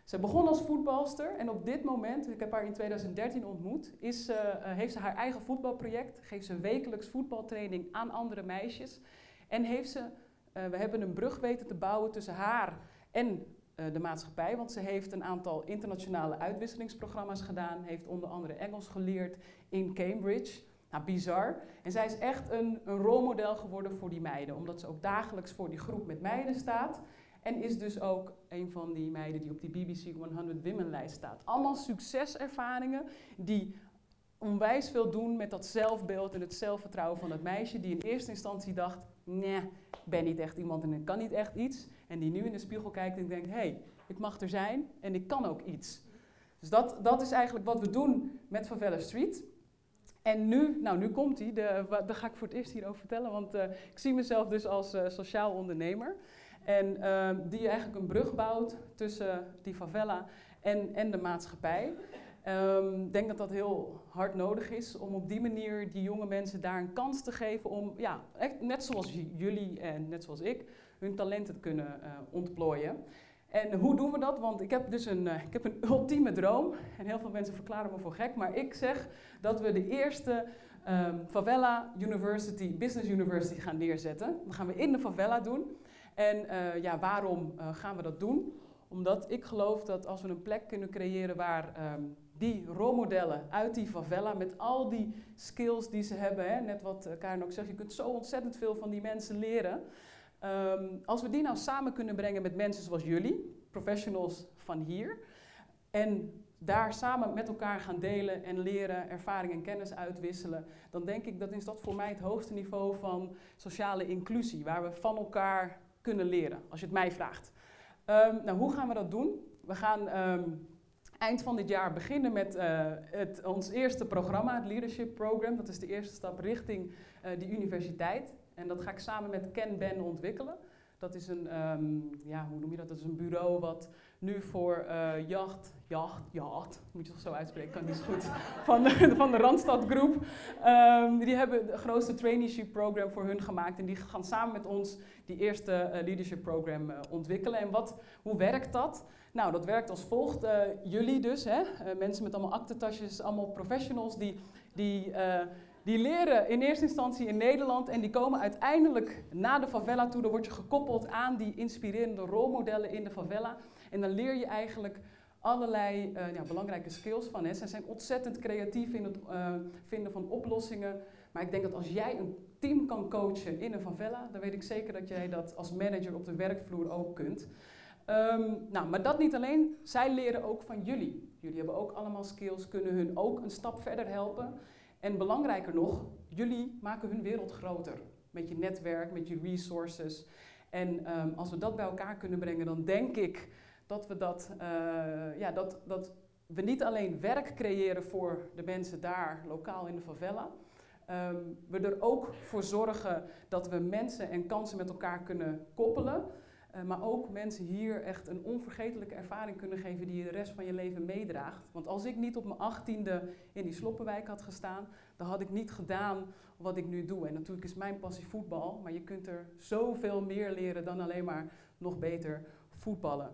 C: Ze begon als voetbalster en op dit moment, ik heb haar in 2013 ontmoet, is, uh, heeft ze haar eigen voetbalproject. Geeft ze wekelijks voetbaltraining aan andere meisjes. En heeft ze, uh, we hebben een brug weten te bouwen tussen haar en uh, de maatschappij. Want ze heeft een aantal internationale uitwisselingsprogramma's gedaan. Heeft onder andere Engels geleerd in Cambridge. Nou, bizar. En zij is echt een, een rolmodel geworden voor die meiden, omdat ze ook dagelijks voor die groep met meiden staat. En is dus ook een van die meiden die op die BBC 100 Women lijst staat. Allemaal succeservaringen die onwijs veel doen met dat zelfbeeld en het zelfvertrouwen van dat meisje die in eerste instantie dacht, nee, ik ben niet echt iemand en ik kan niet echt iets. En die nu in de spiegel kijkt en denkt, hé, hey, ik mag er zijn en ik kan ook iets. Dus dat, dat is eigenlijk wat we doen met Favela Street. En nu, nou nu komt hij, daar ga ik voor het eerst hierover vertellen, want uh, ik zie mezelf dus als uh, sociaal ondernemer. En uh, die eigenlijk een brug bouwt tussen die favela en, en de maatschappij. Ehm, ik denk dat dat heel hard nodig is om op die manier die jonge mensen daar een kans te geven om, ja, echt, net zoals jullie en net zoals ik, hun talenten te kunnen uh, ontplooien. En hoe doen we dat? Want ik heb dus een, uh, ik heb een ultieme droom. En heel veel mensen verklaren me voor gek. Maar ik zeg dat we de eerste um, Favela University, Business University gaan neerzetten. Dat gaan we in de favela doen. En uh, ja, waarom gaan we dat doen? Omdat ik geloof dat als we een plek kunnen creëren waar um, die rolmodellen uit die favela, met al die skills die ze hebben, hè, net wat Karen ook zegt, je kunt zo ontzettend veel van die mensen leren. Um, als we die nou samen kunnen brengen met mensen zoals jullie, professionals van hier, en daar samen met elkaar gaan delen en leren, ervaring en kennis uitwisselen, dan denk ik dat is dat voor mij het hoogste niveau van sociale inclusie, waar we van elkaar kunnen leren, als je het mij vraagt. Um, nou, hoe gaan we dat doen? We gaan um, eind van dit jaar beginnen met uh, het, ons eerste programma, het Leadership Program. Dat is de eerste stap richting uh, die universiteit. En dat ga ik samen met Ken Ben ontwikkelen. Dat is een, um, ja, hoe noem je dat? Dat is een bureau wat nu voor uh, jacht, jacht, jacht, moet je toch zo uitspreken, kan niet zo goed, van de, van de Randstad Groep. Um, die hebben het grootste traineeship program voor hun gemaakt en die gaan samen met ons die eerste uh, leadership program uh, ontwikkelen. En wat, hoe werkt dat? Nou, dat werkt als volgt. Jullie dus, hè? Mensen met allemaal aktentasjes, allemaal professionals, die, die, die leren in eerste instantie in Nederland en die komen uiteindelijk naar de favela toe. Dan word je gekoppeld aan die inspirerende rolmodellen in de favela. En dan leer je eigenlijk allerlei ja, belangrijke skills van. Hè. Ze zijn ontzettend creatief in het vinden van oplossingen. Maar ik denk dat als jij een team kan coachen in een favela, dan weet ik zeker dat jij dat als manager op de werkvloer ook kunt. Um, nou, maar dat niet alleen, zij leren ook van jullie. Jullie hebben ook allemaal skills, kunnen hun ook een stap verder helpen. En belangrijker nog, jullie maken hun wereld groter. Met je netwerk, met je resources. En um, als we dat bij elkaar kunnen brengen, dan denk ik dat we dat, uh, ja, dat, dat we niet alleen werk creëren voor de mensen daar lokaal in de favela. Um, we er ook voor zorgen dat we mensen en kansen met elkaar kunnen koppelen. Uh, maar ook mensen hier echt een onvergetelijke ervaring kunnen geven die je de rest van je leven meedraagt. Want als ik niet op mijn achttiende in die Sloppenwijk had gestaan, dan had ik niet gedaan wat ik nu doe. En natuurlijk is mijn passie voetbal, maar je kunt er zoveel meer leren dan alleen maar nog beter voetballen.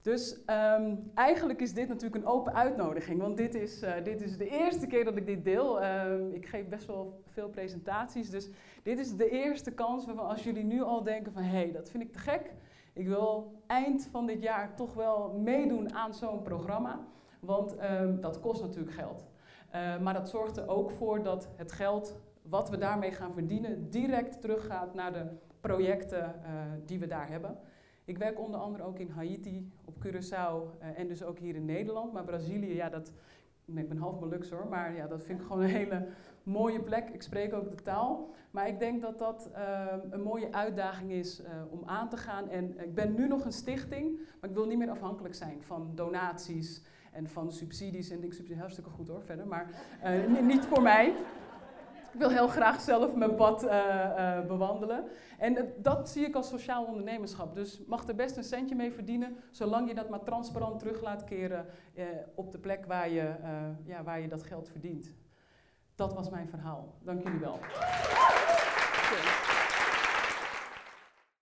C: Dus um, eigenlijk is dit natuurlijk een open uitnodiging, want dit is, uh, dit is de eerste keer dat ik dit deel. Um, ik geef best wel veel presentaties, dus dit is de eerste kans waarvan als jullie nu al denken van hé, hey, dat vind ik te gek, ik wil eind van dit jaar toch wel meedoen aan zo'n programma, want um, dat kost natuurlijk geld. Uh, maar dat zorgt er ook voor dat het geld wat we daarmee gaan verdienen direct teruggaat naar de projecten uh, die we daar hebben. Ik werk onder andere ook in Haiti, op Curaçao uh, en dus ook hier in Nederland. Maar Brazilië, ja, dat, ik ben half Molux hoor, maar ja, dat vind ik gewoon een hele mooie plek. Ik spreek ook de taal. Maar ik denk dat dat uh, een mooie uitdaging is uh, om aan te gaan. En ik ben nu nog een stichting, maar ik wil niet meer afhankelijk zijn van donaties en van subsidies. En ik subsidie hartstikke goed hoor, verder, maar uh, niet voor mij. Ik wil heel graag zelf mijn pad uh, bewandelen. En dat zie ik als sociaal ondernemerschap. Dus mag er best een centje mee verdienen, zolang je dat maar transparant terug laat keren op de plek waar je, ja, waar je dat geld verdient. Dat was mijn verhaal. Dank jullie wel.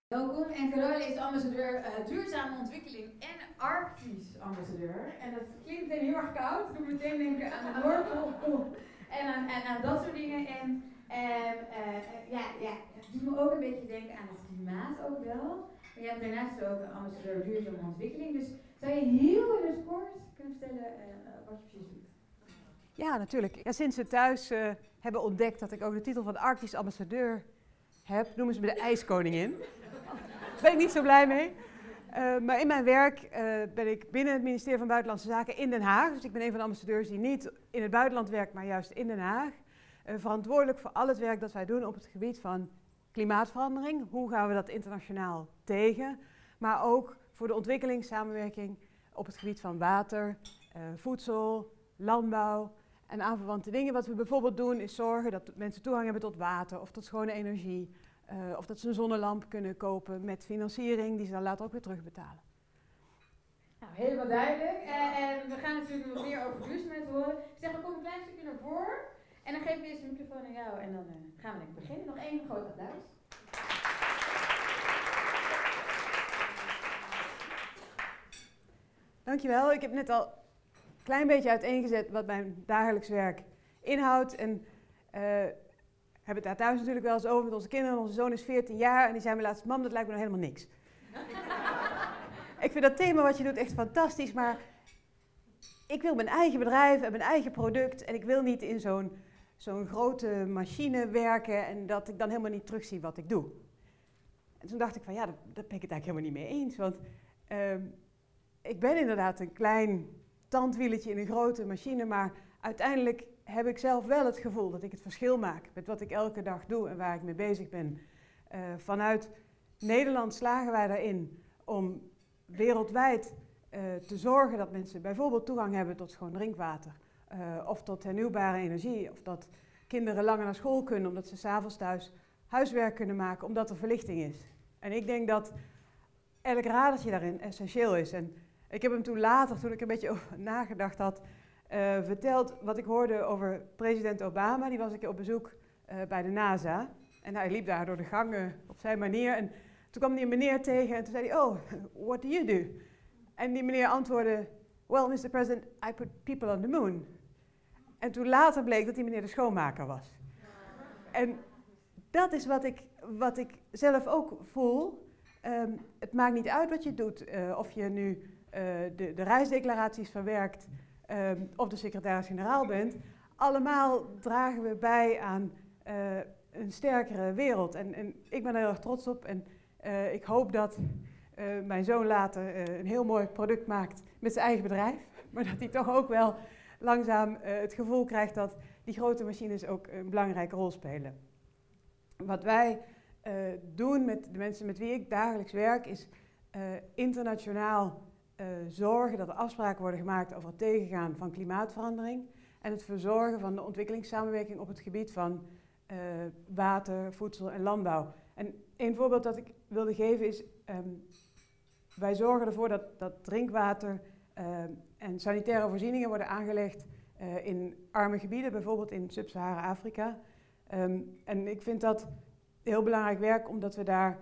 A: Welkom en Caroline is ambassadeur duurzame ontwikkeling en Arktisch ambassadeur. En dat klinkt heel erg koud. Ik doe meteen denken aan de Noordpool en aan, en aan dat soort dingen. En uh, uh, ja, ja, het doet me ook een beetje denken aan het klimaat ook wel. Maar je hebt daarnaast ook ambassadeur duurzame ontwikkeling. Dus zou je heel in het kort kunnen vertellen wat je precies doet?
D: Ja, natuurlijk. Ja, sinds we thuis hebben ontdekt dat ik ook de titel van Arktisch ambassadeur heb, noemen ze me de ijskoningin. Daar ben ik niet zo blij mee. Uh, maar in mijn werk uh, ben ik binnen het ministerie van Buitenlandse Zaken in Den Haag. Dus ik ben een van de ambassadeurs die niet in het buitenland werkt, maar juist in Den Haag. Uh, verantwoordelijk voor al het werk dat wij doen op het gebied van klimaatverandering. Hoe gaan we dat internationaal tegen? Maar ook voor de ontwikkelingssamenwerking op het gebied van water, voedsel, landbouw en aanverwante dingen. Wat we bijvoorbeeld doen is zorgen dat mensen toegang hebben tot water of tot schone energie. Uh, of dat ze een zonnelamp kunnen kopen met financiering die ze dan later ook weer terugbetalen.
A: Nou, helemaal duidelijk. En, en we gaan natuurlijk nog meer over duurzaamheid horen. Ik zeg, we komen een klein stukje naar voren. En dan geef ik eerst de microfoon aan jou en dan uh, gaan we lekker beginnen. Nog één groot applaus.
D: Dankjewel. Ik heb net al een klein beetje uiteengezet wat mijn dagelijks werk inhoudt. En uh, hebben het daar thuis natuurlijk wel eens over met onze kinderen. Onze zoon is 14 jaar en die zei me laatst, mam, dat lijkt me nog helemaal niks. ik vind dat thema wat je doet echt fantastisch, maar ik wil mijn eigen bedrijf en mijn eigen product en ik wil niet in zo'n zo'n grote machine werken en dat ik dan helemaal niet terugzie wat ik doe. En toen dacht ik van ja, daar, ben ik het eigenlijk helemaal niet mee eens, want uh, ik ben inderdaad een klein tandwieletje in een grote machine, maar uiteindelijk heb ik zelf wel het gevoel dat ik het verschil maak met wat ik elke dag doe en waar ik mee bezig ben. Uh, vanuit Nederland slagen wij daarin om wereldwijd uh, te zorgen dat mensen bijvoorbeeld toegang hebben tot schoon drinkwater. Uh, of tot hernieuwbare energie. Of dat kinderen langer naar school kunnen omdat ze s'avonds thuis huiswerk kunnen maken omdat er verlichting is. En ik denk dat elk radertje daarin essentieel is. En ik heb hem toen later, toen ik een beetje over nagedacht had, verteld wat ik hoorde over president Obama. Die was een keer op bezoek uh, bij de NASA. En hij liep daar door de gangen op zijn manier. En toen kwam een meneer tegen en toen zei hij, oh, what do you do? En die meneer antwoordde, well, Mr. President, I put people on the moon. En toen later bleek dat die meneer de schoonmaker was. En dat is wat ik, wat ik zelf ook voel. Um, het maakt niet uit wat je doet, uh, of je nu de, de reisdeclaraties verwerkt, um, of de secretaris-generaal bent, allemaal dragen we bij aan uh, een sterkere wereld. En, en, ik ben er heel erg trots op en uh, ik hoop dat uh, mijn zoon later een heel mooi product maakt met zijn eigen bedrijf, maar dat hij toch ook wel langzaam het gevoel krijgt dat die grote machines ook een belangrijke rol spelen. Wat wij doen met de mensen met wie ik dagelijks werk is internationaal uh, zorgen dat er afspraken worden gemaakt over het tegengaan van klimaatverandering en het verzorgen van de ontwikkelingssamenwerking op het gebied van uh, water, voedsel en landbouw. En een voorbeeld dat ik wilde geven is, um, wij zorgen ervoor dat, dat drinkwater uh, en sanitaire voorzieningen worden aangelegd in arme gebieden, bijvoorbeeld in Sub-Sahara-Afrika. Um, en ik vind dat heel belangrijk werk, omdat we daar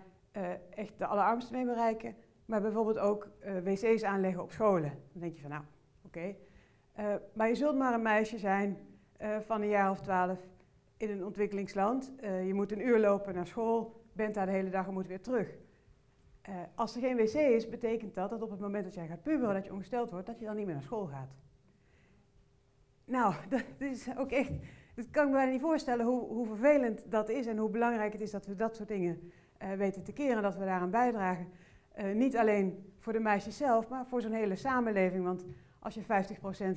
D: echt de allerarmsten mee bereiken maar bijvoorbeeld ook uh, wc's aanleggen op scholen. Dan denk je van nou, oké. Uh, maar je zult maar een meisje zijn uh, van een jaar of twaalf in een ontwikkelingsland. je moet een uur lopen naar school, bent daar de hele dag en moet weer terug. als er geen wc is, betekent dat dat op het moment dat jij gaat puberen, dat je ongesteld wordt, dat je dan niet meer naar school gaat. Nou, dat, dat is ook echt, dat kan ik me bijna niet voorstellen hoe, hoe, vervelend dat is en hoe belangrijk het is dat we dat soort dingen weten te keren, dat we daaraan bijdragen. Uh, niet alleen voor de meisjes zelf, maar voor zo'n hele samenleving. Want als je 50%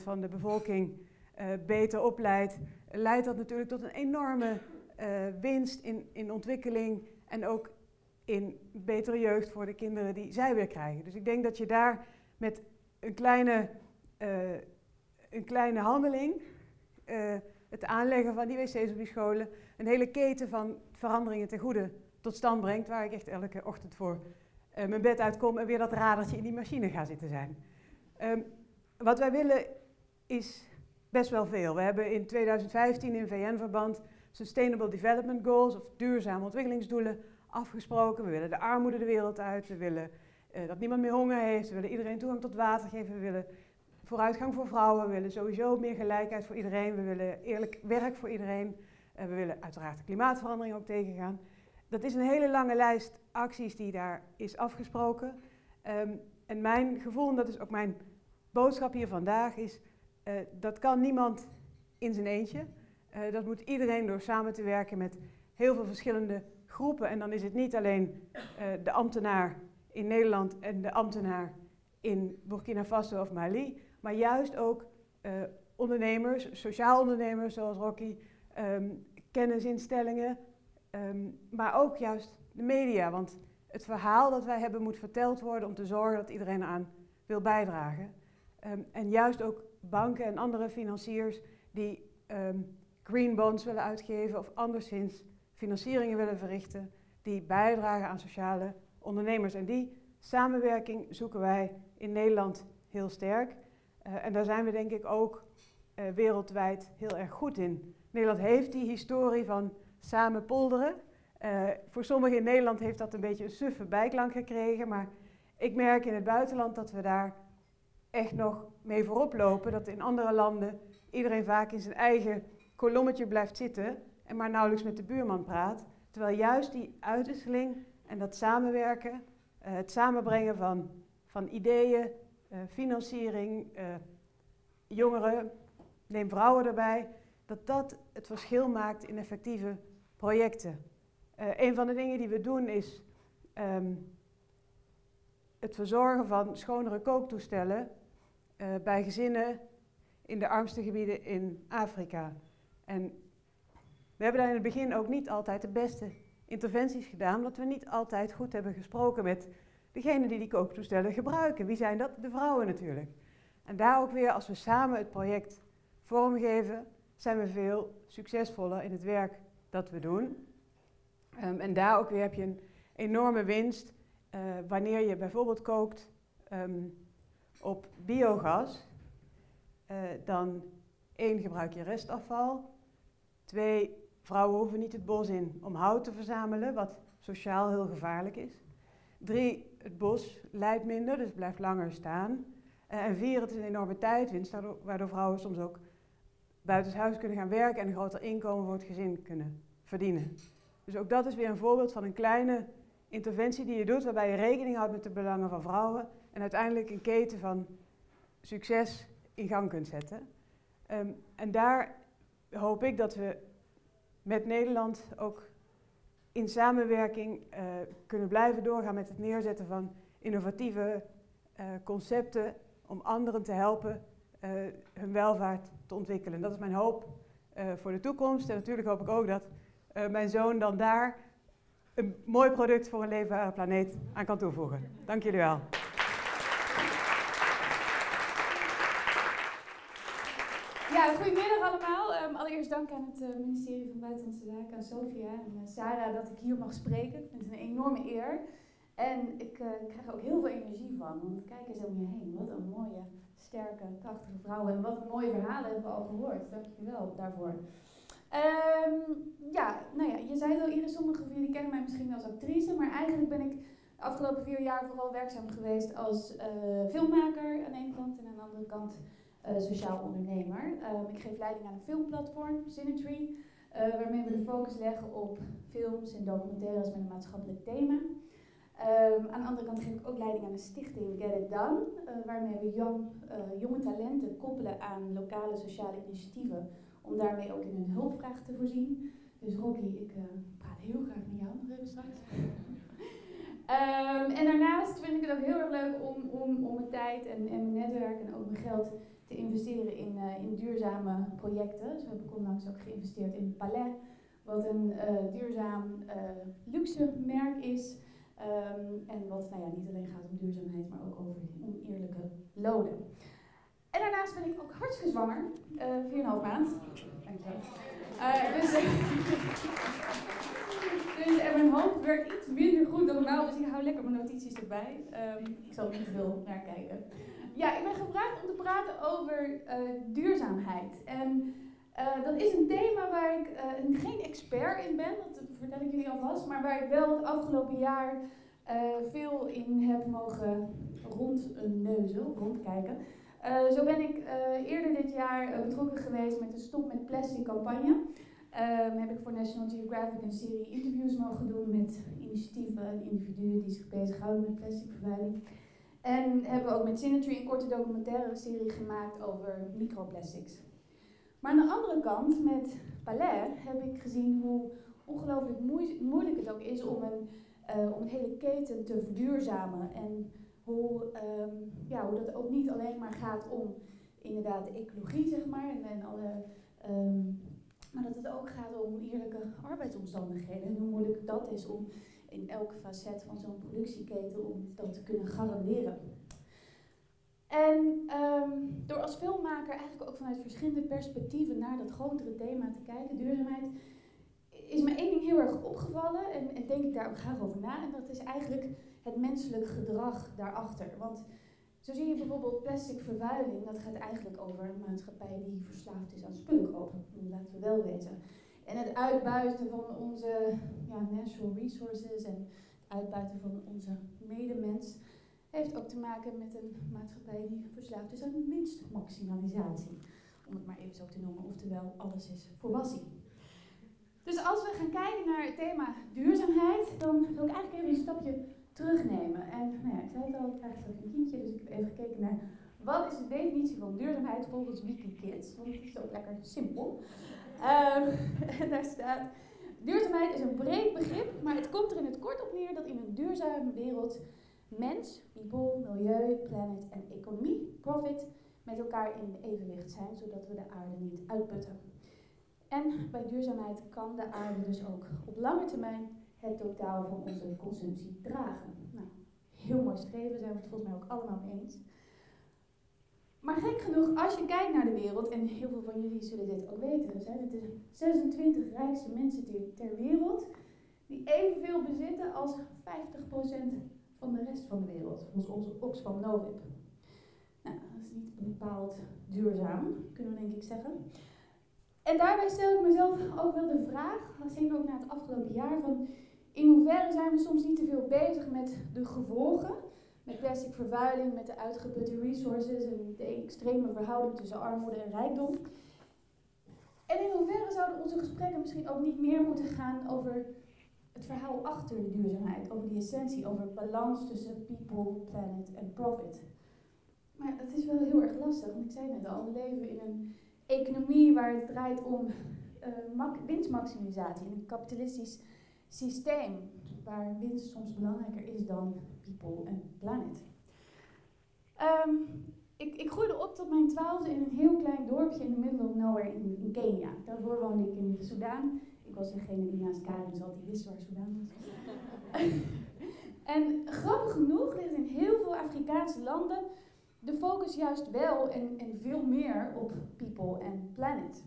D: van de bevolking uh, beter opleidt, leidt dat natuurlijk tot een enorme uh, winst in, in ontwikkeling en ook in betere jeugd voor de kinderen die zij weer krijgen. Dus ik denk dat je daar met een kleine, een kleine handeling, het aanleggen van die wc's op die scholen, een hele keten van veranderingen ten goede tot stand brengt, waar ik echt elke ochtend voor uh, mijn bed uitkom en weer dat radertje in die machine ga zitten zijn. Um, wat wij willen is best wel veel. We hebben in 2015 in VN-verband Sustainable Development Goals, of duurzame ontwikkelingsdoelen, afgesproken. We willen de armoede de wereld uit, we willen uh, dat niemand meer honger heeft, we willen iedereen toegang tot water geven, we willen vooruitgang voor vrouwen, we willen sowieso meer gelijkheid voor iedereen, we willen eerlijk werk voor iedereen, uh, we willen uiteraard de klimaatverandering ook tegengaan dat is een hele lange lijst acties die daar is afgesproken. Um, en mijn gevoel, en dat is ook mijn boodschap hier vandaag, is uh, dat kan niemand in zijn eentje. Uh, dat moet iedereen door samen te werken met heel veel verschillende groepen. En dan is het niet alleen uh, de ambtenaar in Nederland en de ambtenaar in Burkina Faso of Mali, maar juist ook ondernemers, sociaal ondernemers zoals Rocky, um, kennisinstellingen, um, maar ook juist de media. Want het verhaal dat wij hebben moet verteld worden om te zorgen dat iedereen aan wil bijdragen. Um, en juist ook banken en andere financiers die green bonds willen uitgeven of anderszins financieringen willen verrichten, die bijdragen aan sociale ondernemers. En die samenwerking zoeken wij in Nederland heel sterk. Uh, en daar zijn we denk ik ook uh, wereldwijd heel erg goed in. Nederland heeft die historie van samen polderen. Uh, voor sommigen in Nederland heeft dat een beetje een suffe bijklank gekregen, maar ik merk in het buitenland dat we daar echt nog mee voorop lopen. Dat in andere landen iedereen vaak in zijn eigen kolommetje blijft zitten en maar nauwelijks met de buurman praat. Terwijl juist die uitwisseling en dat samenwerken, uh, het samenbrengen van, van ideeën, uh, financiering, jongeren, neem vrouwen erbij, dat dat het verschil maakt in effectieve projecten. een van de dingen die we doen is um, het verzorgen van schonere kooktoestellen bij gezinnen in de armste gebieden in Afrika. En we hebben daar in het begin ook niet altijd de beste interventies gedaan, omdat we niet altijd goed hebben gesproken met degene die die kooktoestellen gebruiken. Wie zijn dat? De vrouwen natuurlijk. En daar ook weer, als we samen het project vormgeven, zijn we veel succesvoller in het werk dat we doen. Um, en daar ook weer heb je een enorme winst uh, wanneer je bijvoorbeeld kookt um, op biogas. Uh, dan één gebruik je restafval, twee Vrouwen hoeven niet het bos in om hout te verzamelen, wat sociaal heel gevaarlijk is. Drie, het bos leidt minder, dus blijft langer staan. Uh, en vier, het is een enorme tijdwinst, waardoor vrouwen soms ook buitenshuis kunnen gaan werken en een groter inkomen voor het gezin kunnen verdienen. Dus ook dat is weer een voorbeeld van een kleine interventie die je doet, waarbij je rekening houdt met de belangen van vrouwen en uiteindelijk een keten van succes in gang kunt zetten. Um, en daar hoop ik dat we met Nederland ook in samenwerking uh, kunnen blijven doorgaan met het neerzetten van innovatieve uh, concepten om anderen te helpen uh, hun welvaart te ontwikkelen. Dat is mijn hoop voor de toekomst. En natuurlijk hoop ik ook dat mijn zoon dan daar een mooi product voor een leefbare planeet aan kan toevoegen. Dank jullie wel.
E: Ja, goedemiddag allemaal. Um, allereerst dank aan het ministerie van Buitenlandse Zaken, aan Sofia en Sarah dat ik hier mag spreken. Ik vind het een enorme eer. En ik, krijg ook heel veel energie van, want kijk eens om je heen. Wat een mooie, sterke, krachtige vrouwen. En wat een mooie verhalen hebben we al gehoord. Dank je wel daarvoor. Um, ja, nou ja, je zei het al, Iris, sommigen van jullie kennen mij misschien als actrice, maar eigenlijk ben ik de afgelopen vier jaar vooral werkzaam geweest als filmmaker aan de ene kant en aan de andere kant uh, sociaal ondernemer. Um, ik geef leiding aan een filmplatform, Synergy, uh, waarmee we de focus leggen op films en documentaires met een maatschappelijk thema. Um, aan de andere kant geef ik ook leiding aan de stichting Get It Done, uh, waarmee we jong, jonge talenten koppelen aan lokale sociale initiatieven, om daarmee ook in hun hulpvraag te voorzien. Dus Rocky, ik praat heel graag met jou nog even straks. Um, en daarnaast vind ik het ook heel erg leuk om, om, om mijn tijd en, en mijn netwerk en ook mijn geld te investeren in, in duurzame projecten. Dus we hebben onlangs ook geïnvesteerd in Palais, wat een duurzaam luxe merk is. Um, en wat nou ja, niet alleen gaat om duurzaamheid, maar ook over oneerlijke lonen. En daarnaast ben ik ook hartstikke zwanger, 4,5 maand. Dankjewel. dus, dus en mijn hoofd werkt iets minder goed dan normaal, dus ik hou lekker mijn notities erbij. Um, ik zal niet te veel naar kijken. Ja, ik ben gevraagd om te praten over uh, duurzaamheid. En uh, dat is een thema waar ik uh, geen expert in ben, dat vertel ik jullie alvast, maar waar ik wel het afgelopen jaar veel in heb mogen rondneuzen, rondkijken. zo ben ik eerder dit jaar betrokken geweest met de Stop met Plastic campagne. Um, heb ik voor National Geographic een serie interviews mogen doen met initiatieven en individuen die zich bezighouden met plastic vervuiling. En hebben we ook met Synergy een korte documentaire serie gemaakt over microplastics. Maar aan de andere kant, met Palais, heb ik gezien hoe ongelooflijk moeilijk het ook is om een uh, om een hele keten te verduurzamen. En hoe, um, ja, hoe dat ook niet alleen maar gaat om inderdaad de ecologie, zeg maar, en, en alle, um, maar dat het ook gaat om eerlijke arbeidsomstandigheden en hoe moeilijk dat is om in elke facet van zo'n productieketen om dat te kunnen garanderen. En um, door als filmmaker eigenlijk ook vanuit verschillende perspectieven naar dat grotere thema te kijken, duurzaamheid, is me één ding heel erg opgevallen en, en denk ik daar ook graag over na. En dat is eigenlijk het menselijk gedrag daarachter. Want zo zie je bijvoorbeeld plastic vervuiling, dat gaat eigenlijk over een maatschappij die verslaafd is aan spullen kopen. Laten we wel weten. En het uitbuiten van onze ja, natural resources en het uitbuiten van onze medemens heeft ook te maken met een maatschappij die verslaafd is aan winstmaximalisatie. Om het maar even zo te noemen, oftewel alles is voor Dus als we gaan kijken naar het thema duurzaamheid, dan wil ik eigenlijk even een stapje terugnemen. En nou ja, ik zei het al, ik krijg ook een kindje, dus ik heb even gekeken naar wat is de definitie van duurzaamheid volgens Wikikids. Want het is ook lekker simpel. Um, en daar staat, duurzaamheid is een breed begrip, maar het komt er in het kort op neer dat in een duurzame wereld mens, people, milieu, planet en economie, profit, met elkaar in evenwicht zijn, zodat we de aarde niet uitputten. En bij duurzaamheid kan de aarde dus ook op lange termijn het totaal van onze consumptie dragen. Nou, heel mooi streven, zijn we het volgens mij ook allemaal mee eens. Maar gek genoeg, als je kijkt naar de wereld, en heel veel van jullie zullen dit ook weten, er zijn de 26 rijkste mensen ter wereld die evenveel bezitten als 50% van de rest van de wereld, volgens onze Oxfam Novib. Nou, dat is niet bepaald duurzaam, kunnen we denk ik zeggen. En daarbij stel ik mezelf ook wel de vraag, zeker ook na het afgelopen jaar, van in hoeverre zijn we soms niet te veel bezig met de gevolgen, met plastic vervuiling, met de uitgeputte resources en de extreme verhouding tussen armoede en rijkdom. En in hoeverre zouden onze gesprekken misschien ook niet meer moeten gaan over het verhaal achter de duurzaamheid, over die essentie, over balans tussen people, planet en profit. Maar het is wel heel erg lastig, want ik zei net al, we leven in een economie waar het draait om uh, winstmaximisatie, in een kapitalistisch systeem waar winst soms belangrijker is dan people en planet. Um, ik, ik, groeide op tot mijn twaalfde in een heel klein dorpje in the middle of nowhere in, Kenia. Daarvoor woonde ik in Sudan ik was degene die naast Karin zat, die wist waar Sudan was. en grappig genoeg ligt in heel veel Afrikaanse landen de focus juist wel en, en veel meer op people en planet.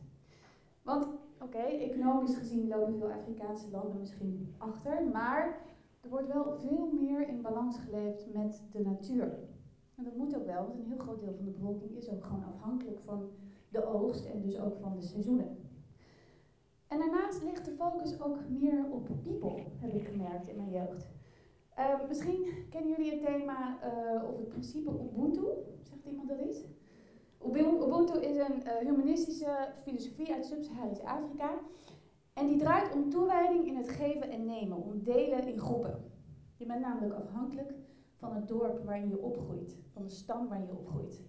E: Want, oké, economisch gezien lopen veel Afrikaanse landen misschien achter, maar er wordt wel veel meer in balans geleefd met de natuur. En dat moet ook wel, want een heel groot deel van de bevolking is ook gewoon afhankelijk van de oogst en dus ook van de seizoenen. En daarnaast ligt de focus ook meer op people, heb ik gemerkt in mijn jeugd. Uh, misschien kennen jullie het thema uh, of het principe Ubuntu. Zegt iemand dat iets? Ubuntu is een uh, humanistische filosofie uit Sub-Saharisch Afrika. En die draait om toewijding in het geven en nemen, om delen in groepen. Je bent namelijk afhankelijk van het dorp waarin je opgroeit, van de stam waarin je opgroeit.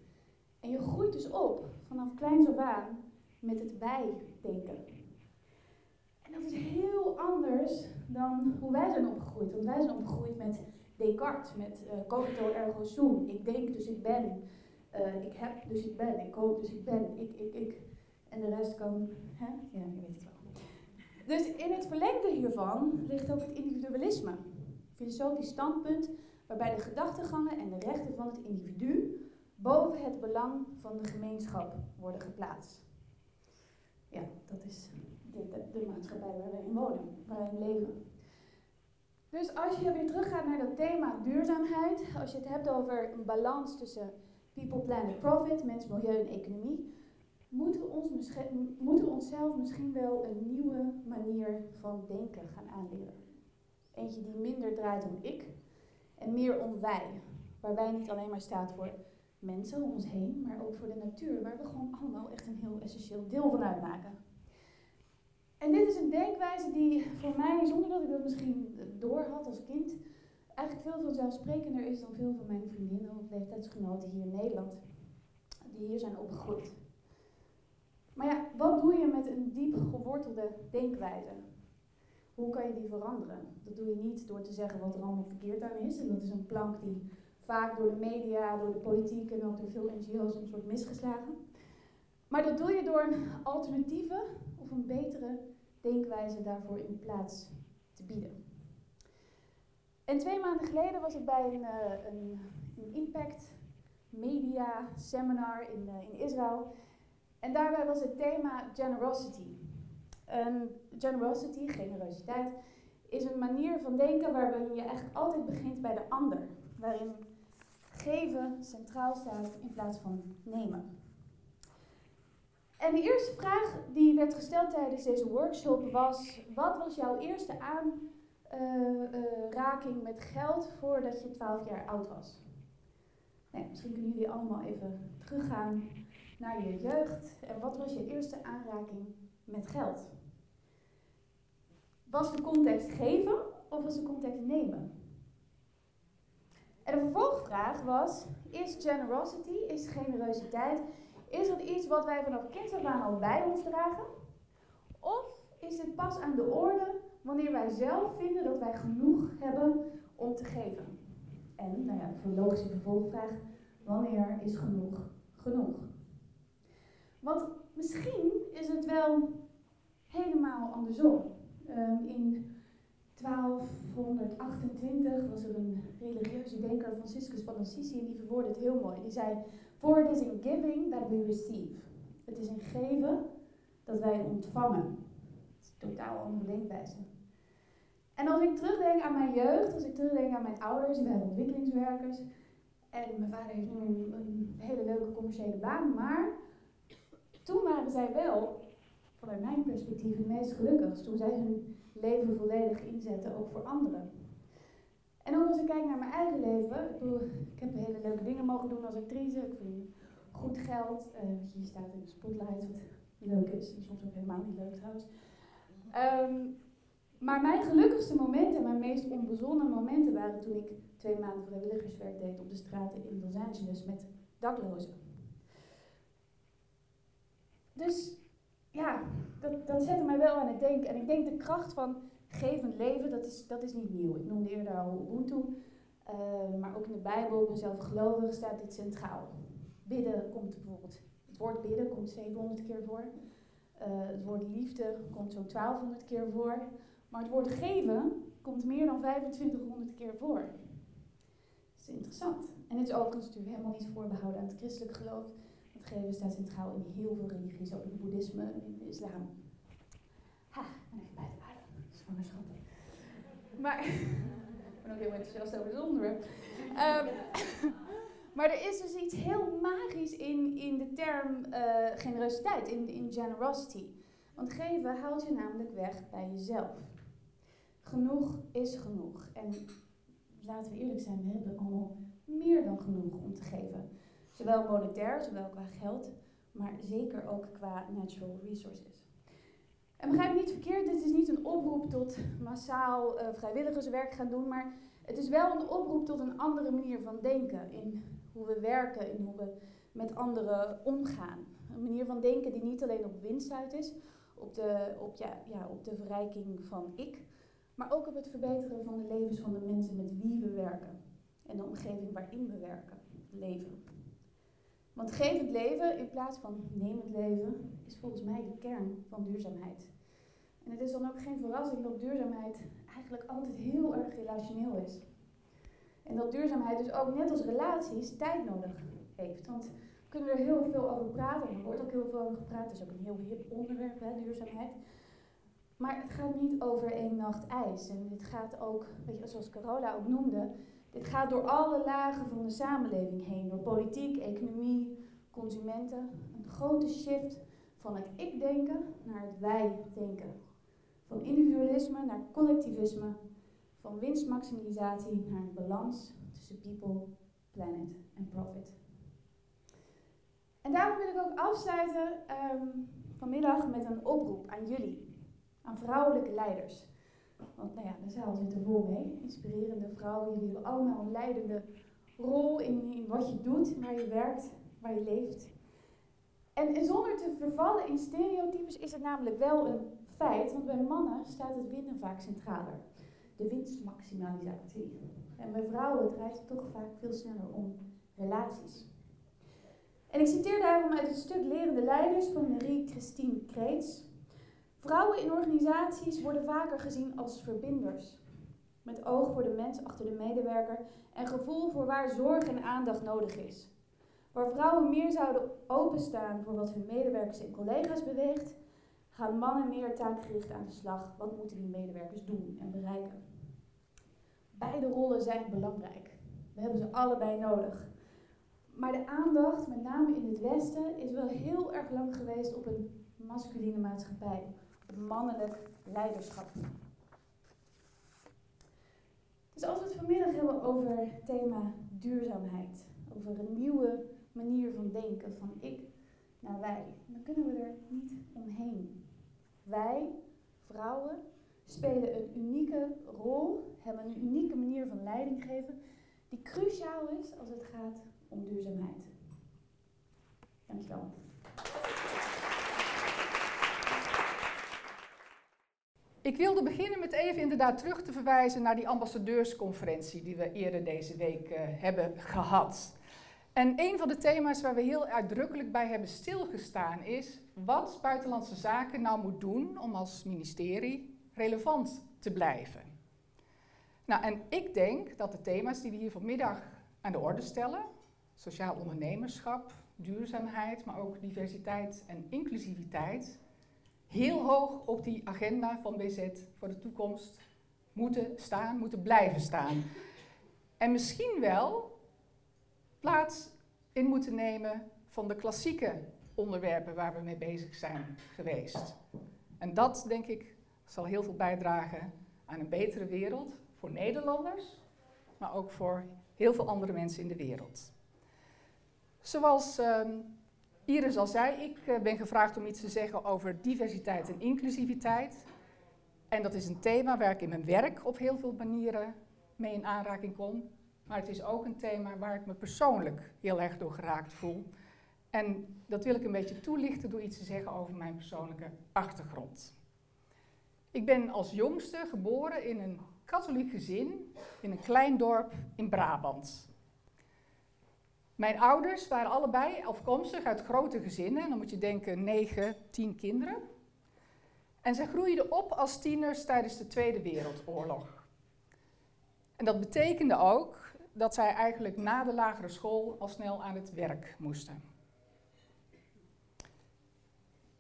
E: En je groeit dus op vanaf kleins af aan met het wij-denken dat is heel anders dan hoe wij zijn opgegroeid. Want wij zijn opgegroeid met Descartes, met uh, cogito ergo sum. Ik denk, dus ik ben. Uh, ik heb, dus ik ben. Ik koop, dus ik ben. Ik, ik, ik. En de rest kan, hè? Ja, je weet het wel. Dus in het verlengde hiervan ligt ook het individualisme. Filosofisch standpunt waarbij de gedachtegangen en de rechten van het individu boven het belang van de gemeenschap worden geplaatst. Ja, dat is de, de, maatschappij waar we in wonen, waar we leven. Dus als je weer teruggaat naar dat thema duurzaamheid, als je het hebt over een balans tussen people, planet, profit, mens, milieu en economie, moeten we, ons moeten we onszelf misschien wel een nieuwe manier van denken gaan aanleren. Eentje die minder draait om ik en meer om wij. Waar wij niet alleen maar staat voor mensen om ons heen, maar ook voor de natuur, waar we gewoon allemaal echt een heel essentieel deel van uitmaken. En dit is een denkwijze die voor mij, zonder dat ik dat misschien doorhad als kind, eigenlijk veel vanzelfsprekender is dan veel van mijn vriendinnen of leeftijdsgenoten hier in Nederland, die hier zijn opgegroeid. Maar ja, wat doe je met een diep gewortelde denkwijze? hoe kan je die veranderen? Dat doe je niet door te zeggen wat er allemaal verkeerd aan is. En dat is een plank die vaak door de media, door de politiek en ook door veel NGO's soms wordt misgeslagen. Maar dat doe je door een alternatieve of een betere denkwijze daarvoor in plaats te bieden. En twee maanden geleden was ik bij een, uh, een, een impact media seminar in, uh, in Israël. En daarbij was het thema generosity. En generosity, generositeit, is een manier van denken waarbij je eigenlijk altijd begint bij de ander. Waarin geven centraal staat in plaats van nemen. En de eerste vraag die werd gesteld tijdens deze workshop was: wat was jouw eerste aanraking met geld voordat je 12 jaar oud was? Misschien kunnen jullie allemaal even teruggaan naar je jeugd. En wat was je eerste aanraking met geld? Was de context geven of was de context nemen? En de vervolgvraag was: is generosity, is generositeit, is dat iets wat wij vanaf kinds af al bij ons dragen? Of is dit pas aan de orde wanneer wij zelf vinden dat wij genoeg hebben om te geven? En, nou ja, voor logische vervolgvraag, wanneer is genoeg genoeg? Want misschien is het wel helemaal andersom. Um, in 1228 was er een religieuze denker, Franciscus van Assisi, en die verwoordde het heel mooi. Die zei, For it is in giving that we receive. Het is in geven dat wij ontvangen. Het is totaal andere denkwijze. En als ik terugdenk aan mijn jeugd, als ik terugdenk aan mijn ouders, die waren ontwikkelingswerkers. En mijn vader heeft nu een, een hele leuke commerciële baan, maar toen waren zij wel, vanuit mijn perspectief, het meest gelukkig. Toen zij hun leven volledig inzetten, ook voor anderen. En ook als ik kijk naar mijn eigen leven, ik, ik heb hele leuke dingen mogen doen als actrice, ik verdien goed geld, uh, je staat in de spotlight, wat leuk is, en soms ook helemaal niet leuk trouwens. Um, maar mijn gelukkigste momenten, mijn meest onbezonnen momenten waren toen ik twee maanden vrijwilligerswerk deed op de straten in Los Angeles met daklozen. Dus ja, dat, dat zette mij wel aan het denken. En ik denk de kracht van gevend leven, dat is, dat is niet nieuw. Ik noemde eerder al Ubuntu, uh, maar ook in de Bijbel, ik ben zelf gelovig, staat dit centraal. Bidden komt bijvoorbeeld, het woord bidden komt 700 keer voor. Uh, het woord liefde komt zo'n 1200 keer voor. Maar het woord geven komt meer dan 2500 keer voor. Dat is interessant. En het is overigens natuurlijk helemaal niet voorbehouden aan het christelijk geloof. Het geven staat centraal in heel veel religies, ook in het boeddhisme en in de islam. Ha, en even bij Zwangerschap. Maar, ik ben ook heel enthousiast over het. Um, maar er is dus iets heel magisch in, in de term uh, generositeit, in, in generosity. Want geven haalt je namelijk weg bij jezelf. Genoeg is genoeg. En laten we eerlijk zijn, we hebben allemaal meer dan genoeg om te geven. Zowel monetair, zowel qua geld, maar zeker ook qua natural resources. En begrijp me niet verkeerd, dit is niet een oproep tot massaal uh, vrijwilligerswerk gaan doen, maar het is wel een oproep tot een andere manier van denken in hoe we werken, in hoe we met anderen omgaan. Een manier van denken die niet alleen op winst uit is, op de, op, ja, ja, op de verrijking van ik, maar ook op het verbeteren van de levens van de mensen met wie we werken en de omgeving waarin we werken, leven. Want gevend leven in plaats van nemend leven is volgens mij de kern van duurzaamheid. En het is dan ook geen verrassing dat duurzaamheid eigenlijk altijd heel erg relationeel is. En dat duurzaamheid dus ook net als relaties tijd nodig heeft. Want we kunnen er heel veel over praten, en er wordt ook heel veel over gepraat. Het is ook een heel hip onderwerp, hè, duurzaamheid. Maar het gaat niet over één nacht ijs. En dit gaat ook, weet je, zoals Carola ook noemde, dit gaat door alle lagen van de samenleving heen. Door politiek, economie, consumenten. Een grote shift van het ik-denken naar het wij-denken. Van individualisme naar collectivisme. Van winstmaximalisatie naar een balans tussen people, planet en profit. En daarom wil ik ook afsluiten um, vanmiddag met een oproep aan jullie aan vrouwelijke leiders. Want nou ja, de zaal zit er vol mee. Inspirerende vrouwen, jullie hebben allemaal een leidende rol in, in wat je doet, waar je werkt, waar je leeft. En, en zonder te vervallen in stereotypes is het namelijk wel een feit, want bij mannen staat het winnen vaak centraler. De winstmaximalisatie. En bij vrouwen draait het toch vaak veel sneller om relaties. En ik citeer daarom uit het stuk Lerende Leiders van Marie-Christine Kreets. Vrouwen in organisaties worden vaker gezien als verbinders. Met oog voor de mens achter de medewerker en gevoel voor waar zorg en aandacht nodig is. Waar vrouwen meer zouden openstaan voor wat hun medewerkers en collega's beweegt, gaan mannen meer taakgericht aan de slag. Wat moeten die medewerkers doen en bereiken? Beide rollen zijn belangrijk. We hebben ze allebei nodig. Maar de aandacht, met name in het Westen, is wel heel erg lang geweest op een masculine maatschappij, op mannelijk leiderschap. Dus als we het vanmiddag hebben over het thema duurzaamheid, over een nieuwe manier van denken, van ik naar wij, dan kunnen we er niet omheen. Wij, vrouwen, spelen een unieke rol, hebben een unieke manier van leiding geven, die cruciaal is als het gaat om duurzaamheid. Dankjewel.
F: Ik wilde beginnen met even inderdaad terug te verwijzen naar die ambassadeursconferentie die we eerder deze week uh, hebben gehad. En een van de thema's waar we heel uitdrukkelijk bij hebben stilgestaan is wat Buitenlandse Zaken nou moet doen om als ministerie relevant te blijven. Nou, en ik denk dat de thema's die we hier vanmiddag aan de orde stellen, sociaal ondernemerschap, duurzaamheid, maar ook diversiteit en inclusiviteit, heel hoog op die agenda van BZ voor de toekomst moeten staan, moeten blijven staan. En misschien wel plaats in moeten nemen van de klassieke onderwerpen waar we mee bezig zijn geweest. En dat, denk ik, zal heel veel bijdragen aan een betere wereld voor Nederlanders, maar ook voor heel veel andere mensen in de wereld. Zoals um, Iris al zei, ik uh, ben gevraagd om iets te zeggen over diversiteit en inclusiviteit. En dat is een thema waar ik in mijn werk op heel veel manieren mee in aanraking kom. Maar het is ook een thema waar ik me persoonlijk heel erg door geraakt voel. En dat wil ik een beetje toelichten door iets te zeggen over mijn persoonlijke achtergrond. Ik ben als jongste geboren in een katholiek gezin in een klein dorp in Brabant. Mijn ouders waren allebei afkomstig uit grote gezinnen. En dan moet je denken 9, 10 kinderen. En zij groeiden op als tieners tijdens de Tweede Wereldoorlog. En dat betekende ook dat zij eigenlijk na de lagere school al snel aan het werk moesten.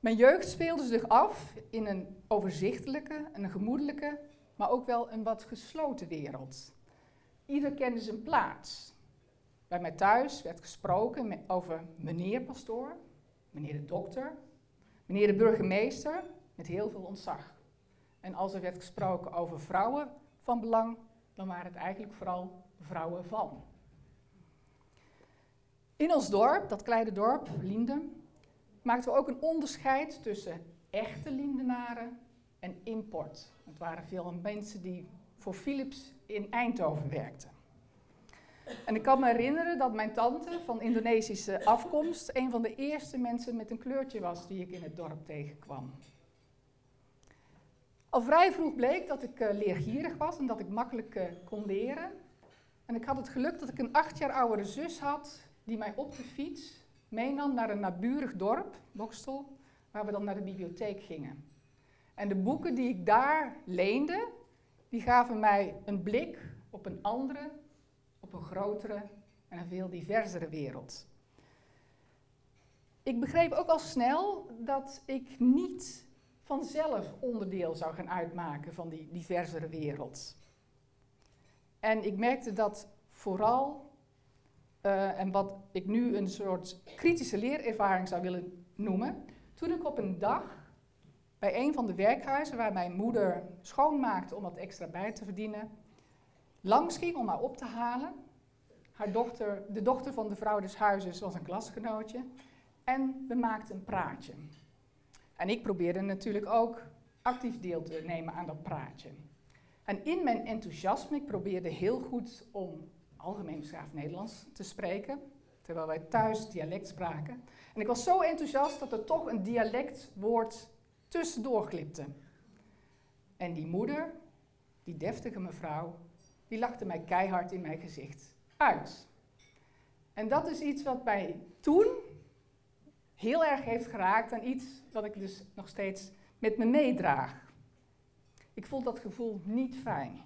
F: Mijn jeugd speelde zich af in een overzichtelijke, een gemoedelijke, maar ook wel een wat gesloten wereld. Ieder kende zijn plaats. Bij mij thuis werd gesproken over meneer pastoor, meneer de dokter, meneer de burgemeester, met heel veel ontzag. En als er werd gesproken over vrouwen van belang, dan waren het eigenlijk vooral vrouwen van. In ons dorp, dat kleine dorp, Linden, maakten we ook een onderscheid tussen echte Lindenaren en import. Het waren veel mensen die voor Philips in Eindhoven werkten. En ik kan me herinneren dat mijn tante van Indonesische afkomst een van de eerste mensen met een kleurtje was die ik in het dorp tegenkwam. Al vrij vroeg bleek dat ik uh, leergierig was en dat ik makkelijk uh, kon leren. En ik had het geluk dat ik een acht jaar oudere zus had die mij op de fiets meenam naar een naburig dorp, Bokstel, waar we dan naar de bibliotheek gingen. En de boeken die ik daar leende, die gaven mij een blik op een andere, op een grotere en een veel diversere wereld. Ik begreep ook al snel dat ik niet vanzelf onderdeel zou gaan uitmaken van die diversere wereld. En ik merkte dat vooral, uh, en wat ik nu een soort kritische leerervaring zou willen noemen, toen ik op een dag bij een van de werkhuizen waar mijn moeder schoonmaakte om wat extra bij te verdienen, langs ging om haar op te halen. Haar dochter, de dochter van de vrouw des huizes was een klasgenootje en we maakten een praatje. En ik probeerde natuurlijk ook actief deel te nemen aan dat praatje. En in mijn enthousiasme, ik probeerde heel goed om algemeen beschaafd Nederlands te spreken, terwijl wij thuis dialect spraken. En ik was zo enthousiast dat er toch een dialectwoord tussendoor glipte. En die moeder, die deftige mevrouw, die lachte mij keihard in mijn gezicht uit. En dat is iets wat mij toen heel erg heeft geraakt en iets wat ik dus nog steeds met me meedraag. Ik voel dat gevoel niet fijn.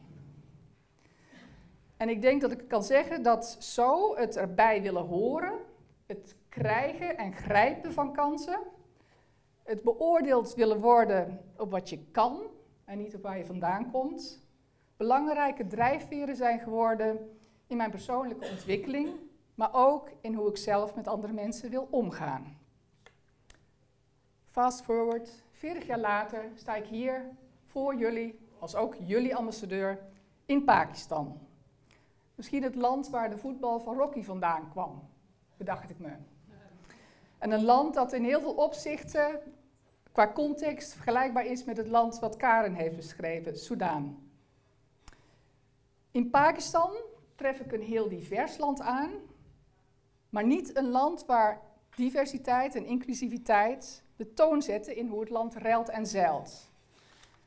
F: En ik denk dat ik kan zeggen dat zo het erbij willen horen, het krijgen en grijpen van kansen, het beoordeeld willen worden op wat je kan en niet op waar je vandaan komt, belangrijke drijfveren zijn geworden in mijn persoonlijke ontwikkeling, maar ook in hoe ik zelf met andere mensen wil omgaan. Fast forward, 40 jaar later sta ik hier voor jullie, als ook jullie ambassadeur, in Pakistan. Misschien het land waar de voetbal van Rocky vandaan kwam, bedacht ik me. En een land dat in heel veel opzichten qua context vergelijkbaar is met het land wat Karen heeft beschreven, Soudaan. In Pakistan tref ik een heel divers land aan, maar niet een land waar diversiteit en inclusiviteit de toon zetten in hoe het land ruilt en zeilt.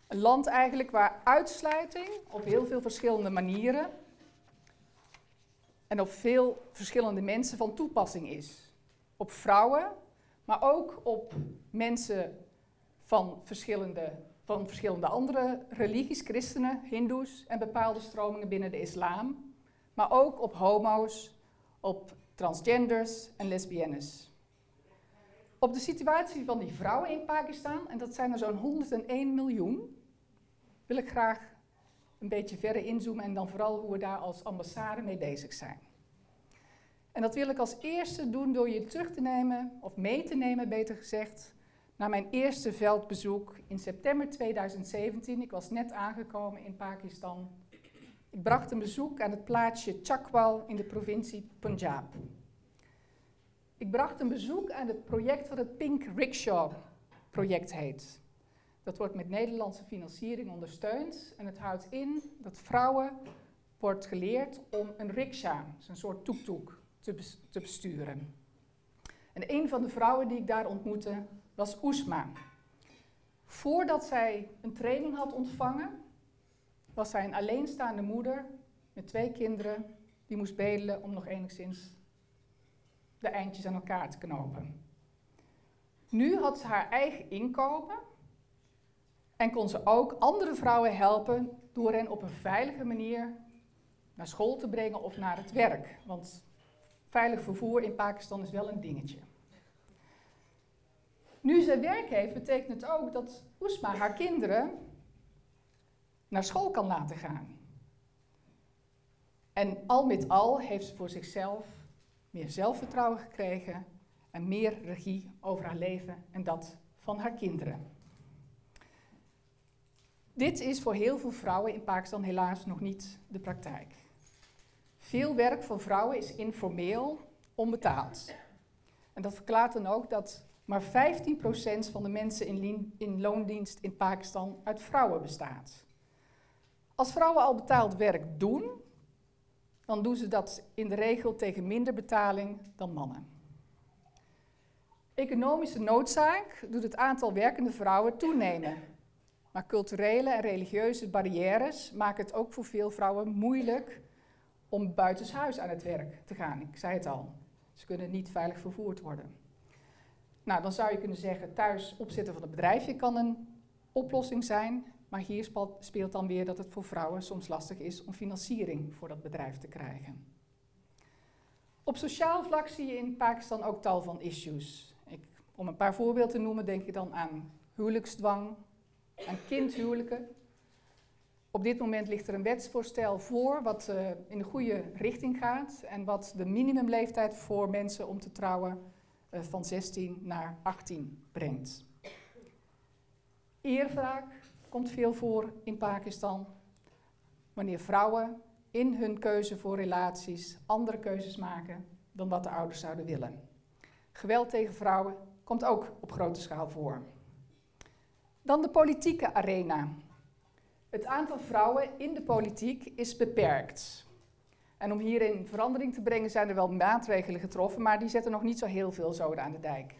F: Een land eigenlijk waar uitsluiting op heel veel verschillende manieren en op veel verschillende mensen van toepassing is. Op vrouwen, maar ook op mensen van verschillende, van verschillende andere religies, christenen, hindoes en bepaalde stromingen binnen de islam. Maar ook op homo's, op transgenders en lesbiennes. Op de situatie van die vrouwen in Pakistan, en dat zijn er zo'n 101 miljoen, wil ik graag een beetje verder inzoomen en dan vooral hoe we daar als ambassade mee bezig zijn. En dat wil ik als eerste doen door je terug te nemen, of mee te nemen beter gezegd, naar mijn eerste veldbezoek in september 2017. Ik was net aangekomen in Pakistan. Ik bracht een bezoek aan het plaatsje Chakwal in de provincie Punjab. Ik bracht een bezoek aan het project wat het Pink Rickshaw project heet. Dat wordt met Nederlandse financiering ondersteund en het houdt in dat vrouwen wordt geleerd om een rickshaw, een soort toektoek, te, te besturen. En een van de vrouwen die ik daar ontmoette was Oesma. Voordat zij een training had ontvangen, was zij een alleenstaande moeder met twee kinderen die moest bedelen om nog enigszins de eindjes aan elkaar te knopen. Nu had ze haar eigen inkomen en kon ze ook andere vrouwen helpen door hen op een veilige manier naar school te brengen of naar het werk. Want veilig vervoer in Pakistan is wel een dingetje. Nu ze werk heeft, betekent het ook dat Oesma haar kinderen naar school kan laten gaan. En al met al heeft ze voor zichzelf meer zelfvertrouwen gekregen en meer regie over haar leven en dat van haar kinderen. Dit is voor heel veel vrouwen in Pakistan helaas nog niet de praktijk. Veel werk van vrouwen is informeel, onbetaald. En dat verklaart dan ook dat maar 15% van de mensen in, in loondienst in Pakistan uit vrouwen bestaat. Als vrouwen al betaald werk doen, dan doen ze dat in de regel tegen minder betaling dan mannen. Economische noodzaak doet het aantal werkende vrouwen toenemen. Maar culturele en religieuze barrières maken het ook voor veel vrouwen moeilijk om buitenshuis aan het werk te gaan. Ik zei het al, ze kunnen niet veilig vervoerd worden. Nou, dan zou je kunnen zeggen, thuis opzetten van een bedrijfje kan een oplossing zijn. Maar hier speelt dan weer dat het voor vrouwen soms lastig is om financiering voor dat bedrijf te krijgen. Op sociaal vlak zie je in Pakistan ook tal van issues. Ik, om een paar voorbeelden te noemen, denk je dan aan huwelijksdwang, aan kindhuwelijken. Op dit moment ligt er een wetsvoorstel voor wat uh, in de goede richting gaat en wat de minimumleeftijd voor mensen om te trouwen uh, van 16 naar 18 brengt. Eerwraak komt veel voor in Pakistan. Wanneer vrouwen in hun keuze voor relaties andere keuzes maken dan wat de ouders zouden willen. Geweld tegen vrouwen komt ook op grote schaal voor. Dan de politieke arena. Het aantal vrouwen in de politiek is beperkt. En om hierin verandering te brengen zijn er wel maatregelen getroffen, maar die zetten nog niet zo heel veel zoden aan de dijk.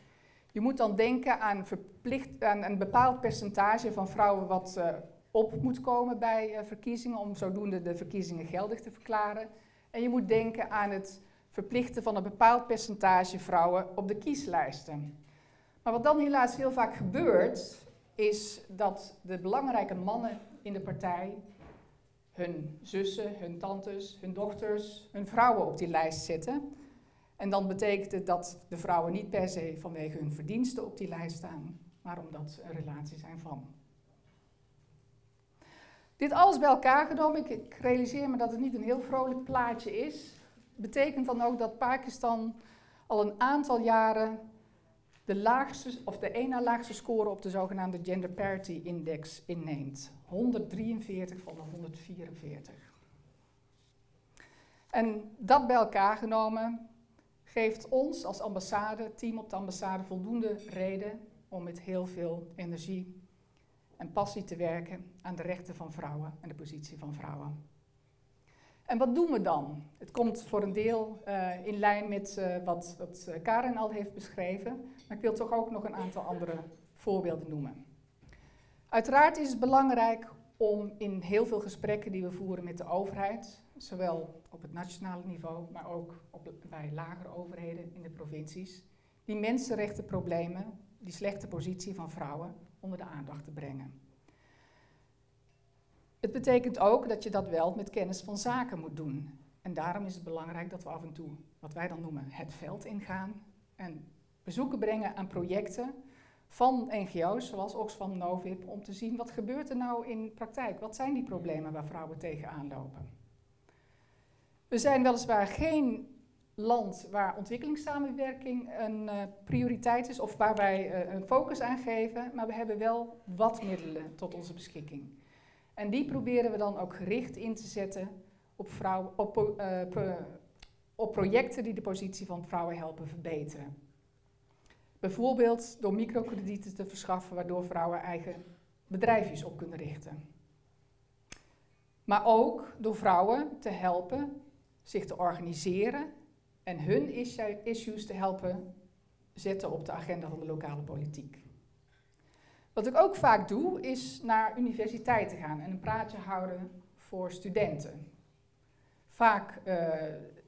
F: Je moet dan denken aan, verplicht, een bepaald percentage van vrouwen wat uh, op moet komen bij uh, verkiezingen om zodoende de verkiezingen geldig te verklaren. En je moet denken aan het verplichten van een bepaald percentage vrouwen op de kieslijsten. Maar wat dan helaas heel vaak gebeurt, is dat de belangrijke mannen in de partij hun zussen, hun tantes, hun dochters, hun vrouwen op die lijst zetten. En dan betekent het dat de vrouwen niet per se vanwege hun verdiensten op die lijst staan, maar omdat ze een relatie zijn van. Dit alles bij elkaar genomen, ik, realiseer me dat het niet een heel vrolijk plaatje is, betekent dan ook dat Pakistan al een aantal jaren de laagste, of de één na laagste score op de zogenaamde Gender Parity Index inneemt. 143 van de 144. En dat bij elkaar genomen geeft ons als ambassade, team op de ambassade, voldoende reden om met heel veel energie en passie te werken aan de rechten van vrouwen en de positie van vrouwen. En wat doen we dan? Het komt voor een deel uh, in lijn met uh, wat, wat uh, Karen al heeft beschreven, maar ik wil toch ook nog een aantal andere voorbeelden noemen. Uiteraard is het belangrijk om in heel veel gesprekken die we voeren met de overheid, zowel op het nationale niveau, maar ook op, bij lagere overheden in de provincies, die mensenrechtenproblemen, die slechte positie van vrouwen, onder de aandacht te brengen. Het betekent ook dat je dat wel met kennis van zaken moet doen. En daarom is het belangrijk dat we af en toe, wat wij dan noemen, het veld ingaan en bezoeken brengen aan projecten van NGO's zoals Oxfam Novib om te zien wat gebeurt er nou in praktijk. Wat zijn die problemen waar vrouwen tegenaan lopen? We zijn weliswaar geen land waar ontwikkelingssamenwerking een uh, prioriteit is of waar wij uh, een focus aan geven, maar we hebben wel wat middelen tot onze beschikking. En die proberen we dan ook gericht in te zetten op, vrouw, op, pro, op projecten die de positie van vrouwen helpen verbeteren. Bijvoorbeeld door microkredieten te verschaffen, waardoor vrouwen eigen bedrijfjes op kunnen richten. Maar ook door vrouwen te helpen zich te organiseren en hun issues te helpen zetten op de agenda van de lokale politiek. Wat ik ook vaak doe, is naar universiteiten gaan en een praatje houden voor studenten. Vaak uh,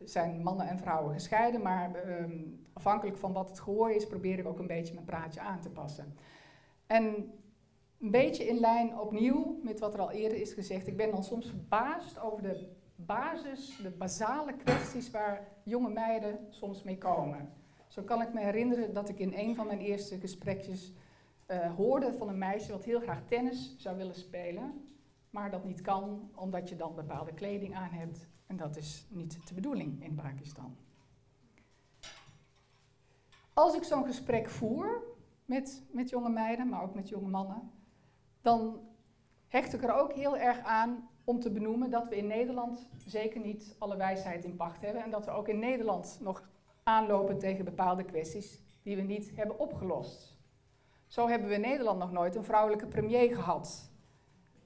F: zijn mannen en vrouwen gescheiden, maar uh, afhankelijk van wat het gehoor is, probeer ik ook een beetje mijn praatje aan te passen. En een beetje in lijn opnieuw met wat er al eerder is gezegd, ik ben dan soms verbaasd over de basis, de basale kwesties waar jonge meiden soms mee komen. Zo kan ik me herinneren dat ik in een van mijn eerste gesprekjes uh, hoorde van een meisje wat heel graag tennis zou willen spelen, maar dat niet kan omdat je dan bepaalde kleding aan hebt en dat is niet de bedoeling in Pakistan. Als ik zo'n gesprek voer met, met jonge meiden, maar ook met jonge mannen, dan hecht ik er ook heel erg aan om te benoemen dat we in Nederland zeker niet alle wijsheid in pacht hebben en dat we ook in Nederland nog aanlopen tegen bepaalde kwesties die we niet hebben opgelost. Zo hebben we in Nederland nog nooit een vrouwelijke premier gehad.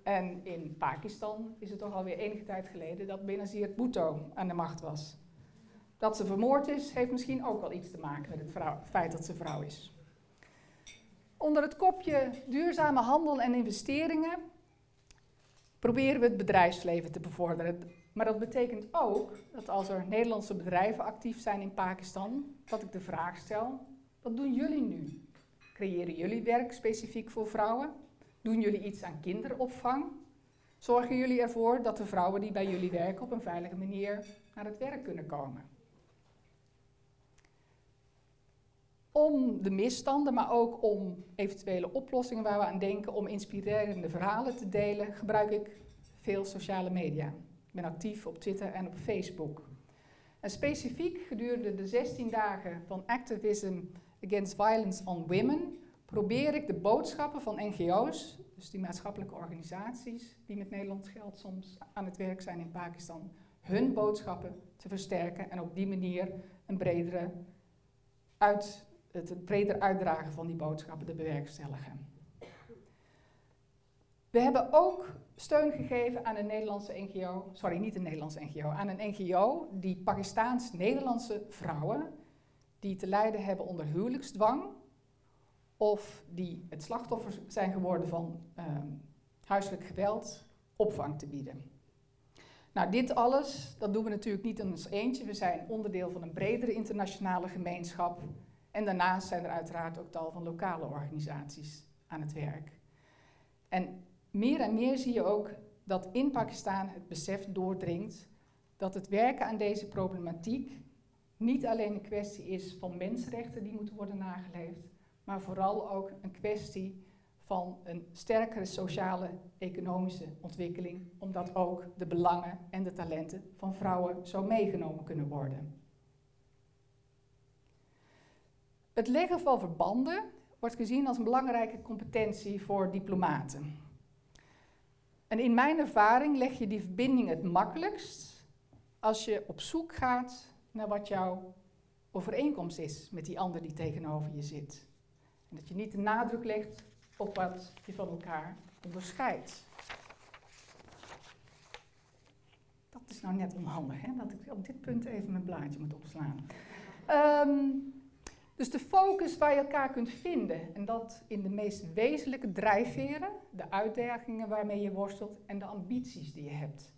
F: En in Pakistan is het toch alweer enige tijd geleden dat Benazir Bhutto aan de macht was. Dat ze vermoord is, heeft misschien ook wel iets te maken met het feit dat ze vrouw is. Onder het kopje duurzame handel en investeringen proberen we het bedrijfsleven te bevorderen. Maar dat betekent ook dat als er Nederlandse bedrijven actief zijn in Pakistan, dat ik de vraag stel: wat doen jullie nu? Creëren jullie werk specifiek voor vrouwen? Doen jullie iets aan kinderopvang? Zorgen jullie ervoor dat de vrouwen die bij jullie werken op een veilige manier naar het werk kunnen komen? Om de misstanden, maar ook om eventuele oplossingen waar we aan denken, om inspirerende verhalen te delen, gebruik ik veel sociale media. Ik ben actief op Twitter en op Facebook. En specifiek gedurende de 16 dagen van Activism Against Violence on Women probeer ik de boodschappen van NGO's, dus die maatschappelijke organisaties die met Nederlands geld soms aan het werk zijn in Pakistan, hun boodschappen te versterken en op die manier een bredere uit, het breder uitdragen van die boodschappen te bewerkstelligen. We hebben ook steun gegeven aan een Nederlandse NGO, sorry, niet een Nederlandse NGO, aan een NGO die Pakistaans-Nederlandse vrouwen die te lijden hebben onder huwelijksdwang of die het slachtoffer zijn geworden van um, huiselijk geweld opvang te bieden. Nou, dit alles, dat doen we natuurlijk niet in ons eentje. We zijn onderdeel van een bredere internationale gemeenschap. En daarnaast zijn er uiteraard ook tal van lokale organisaties aan het werk. En meer en meer zie je ook dat in Pakistan het besef doordringt dat het werken aan deze problematiek niet alleen een kwestie is van mensenrechten die moeten worden nageleefd, maar vooral ook een kwestie van een sterkere sociale, economische ontwikkeling, omdat ook de belangen en de talenten van vrouwen zo meegenomen kunnen worden. Het leggen van verbanden wordt gezien als een belangrijke competentie voor diplomaten. En in mijn ervaring leg je die verbinding het makkelijkst als je op zoek gaat naar wat jouw overeenkomst is met die ander die tegenover je zit. En dat je niet de nadruk legt op wat je van elkaar onderscheidt. Dat is nou net onhandig, hè? dat ik op dit punt even mijn blaadje moet opslaan. Um, dus de focus waar je elkaar kunt vinden en dat in de meest wezenlijke drijfveren, de uitdagingen waarmee je worstelt en de ambities die je hebt.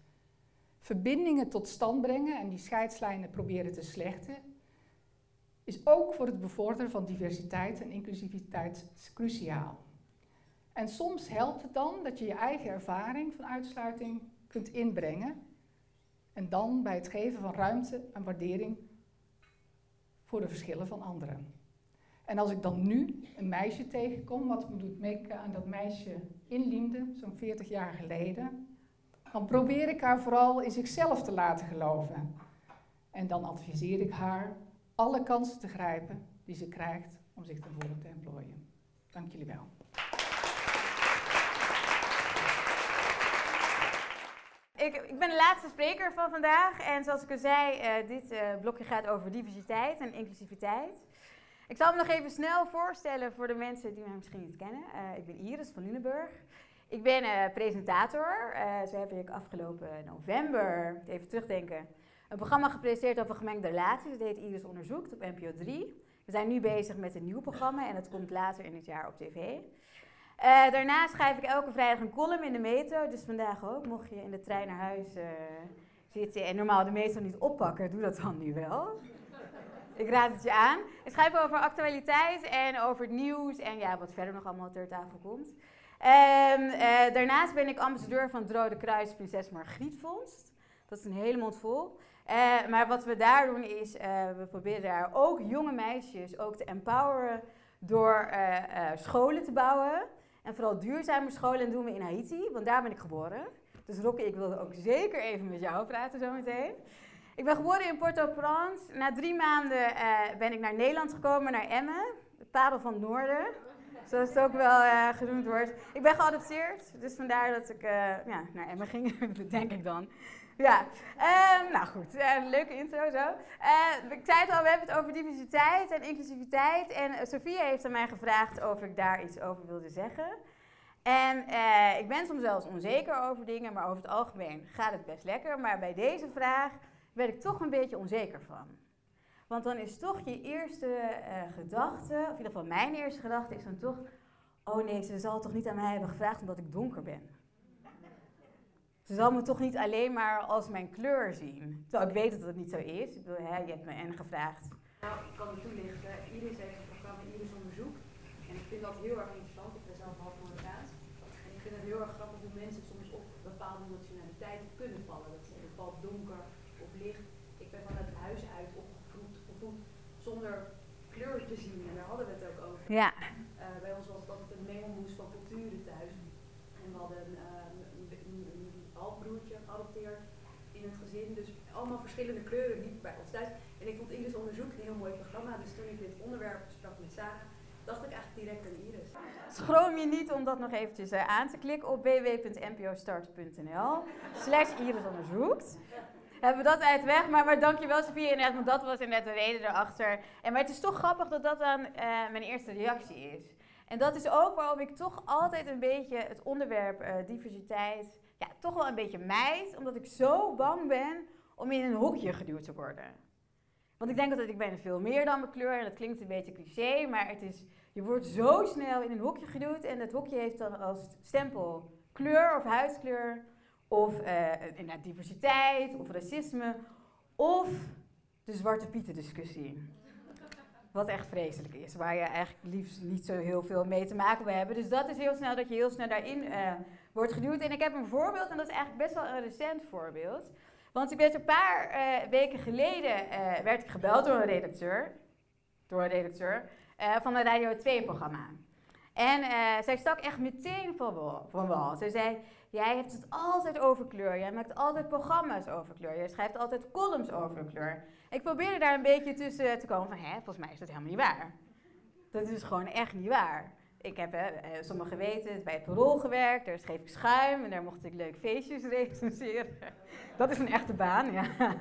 F: Verbindingen tot stand brengen en die scheidslijnen proberen te slechten, is ook voor het bevorderen van diversiteit en inclusiviteit cruciaal. En soms helpt het dan dat je je eigen ervaring van uitsluiting kunt inbrengen en dan bij het geven van ruimte en waardering voor de verschillen van anderen. En als ik dan nu een meisje tegenkom, wat me doet denken aan dat meisje in Liemde, zo'n 40 jaar geleden, dan probeer ik haar vooral in zichzelf te laten geloven. En dan adviseer ik haar alle kansen te grijpen die ze krijgt om zich volle te employen. Dank jullie wel.
A: Ik, ik, ben de laatste spreker van vandaag en zoals ik al zei, uh, dit uh, blokje gaat over diversiteit en inclusiviteit. Ik zal me nog even snel voorstellen voor de mensen die mij misschien niet kennen. Uh, ik ben Iris van Lunenburg. Ik ben presentator. zo heb ik afgelopen november, even terugdenken, een programma gepresenteerd over gemengde relaties. Dat heet Iris Onderzoekt op NPO 3. We zijn nu bezig met een nieuw programma en dat komt later in het jaar op tv. Uh, daarnaast schrijf ik elke vrijdag een column in de metro. Dus vandaag ook. Mocht je in de trein naar huis uh, zitten en normaal de metro niet oppakken, doe dat dan nu wel. ik raad het je aan. Ik schrijf over actualiteit en over het nieuws en ja, wat verder nog allemaal ter tafel komt. Um, uh, daarnaast ben ik ambassadeur van het Rode Kruis Prinses Margriet Fonds. Dat is een hele mond vol. maar wat we daar doen is, we proberen daar ook jonge meisjes ook te empoweren door scholen te bouwen. En vooral duurzame scholen doen we in Haiti, want daar ben ik geboren. Dus Rocky, ik wilde ook zeker even met jou praten zometeen. Ik ben geboren in Port-au-Prince. Na drie maanden ben ik naar Nederland gekomen, naar Emmen, het parel van het noorden. Zoals het ook wel genoemd wordt. Ik ben geadopteerd, dus vandaar dat ik ja, naar Emmen ging, denk ik dan. Ja, um, nou goed, een leuke intro zo. ik zei het al, we hebben het over diversiteit en inclusiviteit. En Sofia heeft aan mij gevraagd of ik daar iets over wilde zeggen. En ik ben soms eens onzeker over dingen, maar over het algemeen gaat het best lekker. Maar bij deze vraag werd ik toch een beetje onzeker van. Want dan is toch je eerste gedachte, of in ieder geval mijn eerste gedachte, is dan toch: oh nee, ze zal toch niet aan mij hebben gevraagd omdat ik donker ben. Ze zal me toch niet alleen maar als mijn kleur zien. Terwijl ik weet dat dat niet zo is. Ik bedoel, hè, je hebt me en gevraagd.
G: Nou, ik kan het toelichten. Iris heeft een programma Iris Onderzoek. En ik vind dat heel erg interessant. Ik ben zelf half Marokkaans. En ik vind het heel erg grappig hoe mensen soms op bepaalde nationaliteiten kunnen vallen. Dat ze bepaald donker of licht. Ik ben vanuit het huis uit opgevoed, opgevoed zonder kleur te zien. En daar hadden we het ook over.
A: Ja.
G: Uh, bij ons was het altijd een mengelmoes van culturen thuis. En we hadden uh, halfbroertje geadopteerd in het gezin. Dus allemaal verschillende kleuren liepen bij ons thuis. En ik vond Iris Onderzoek een heel mooi programma. Dus toen ik dit onderwerp sprak met Sarah, dacht ik eigenlijk direct aan Iris.
A: Schroom je niet om dat nog eventjes uh, aan te klikken op www.npostart.nl slash Iris Onderzoekt. Hebben we dat uit weg, maar, maar dankjewel Sofie inderdaad, want dat was inderdaad de reden erachter. En maar het is toch grappig dat dat dan uh, mijn eerste reactie is. En dat is ook waarom ik toch altijd een beetje het onderwerp uh, diversiteit ja, toch wel een beetje meid, omdat ik zo bang ben om in een hokje geduwd te worden. Want ik denk altijd, ik ben veel meer dan mijn kleur en dat klinkt een beetje cliché, maar het is, je wordt zo snel in een hokje geduwd en dat hokje heeft dan als stempel kleur of huidskleur, of uh, diversiteit, of racisme, of de Zwarte Pieten discussie. Wat echt vreselijk is, waar je eigenlijk liefst niet zo heel veel mee te maken wil hebben. Dus dat is heel snel dat je heel snel daarin uh, wordt geduwd. En ik heb een voorbeeld, en dat is eigenlijk best wel een recent voorbeeld. Want ik werd een paar uh, weken geleden werd ik gebeld door een redacteur, door een redacteur van een Radio 2-programma. En zij stak echt meteen van wal. Zij zei, jij hebt het altijd over kleur, jij maakt altijd programma's over kleur, jij schrijft altijd columns over kleur. Ik probeerde daar een beetje tussen te komen van, hè, volgens mij is dat helemaal niet waar. Dat is gewoon echt niet waar. Ik heb, sommigen weten, bij het Parool gewerkt, daar schreef ik schuim en daar mocht ik leuk feestjes recenseren. Dat is een echte baan, ja.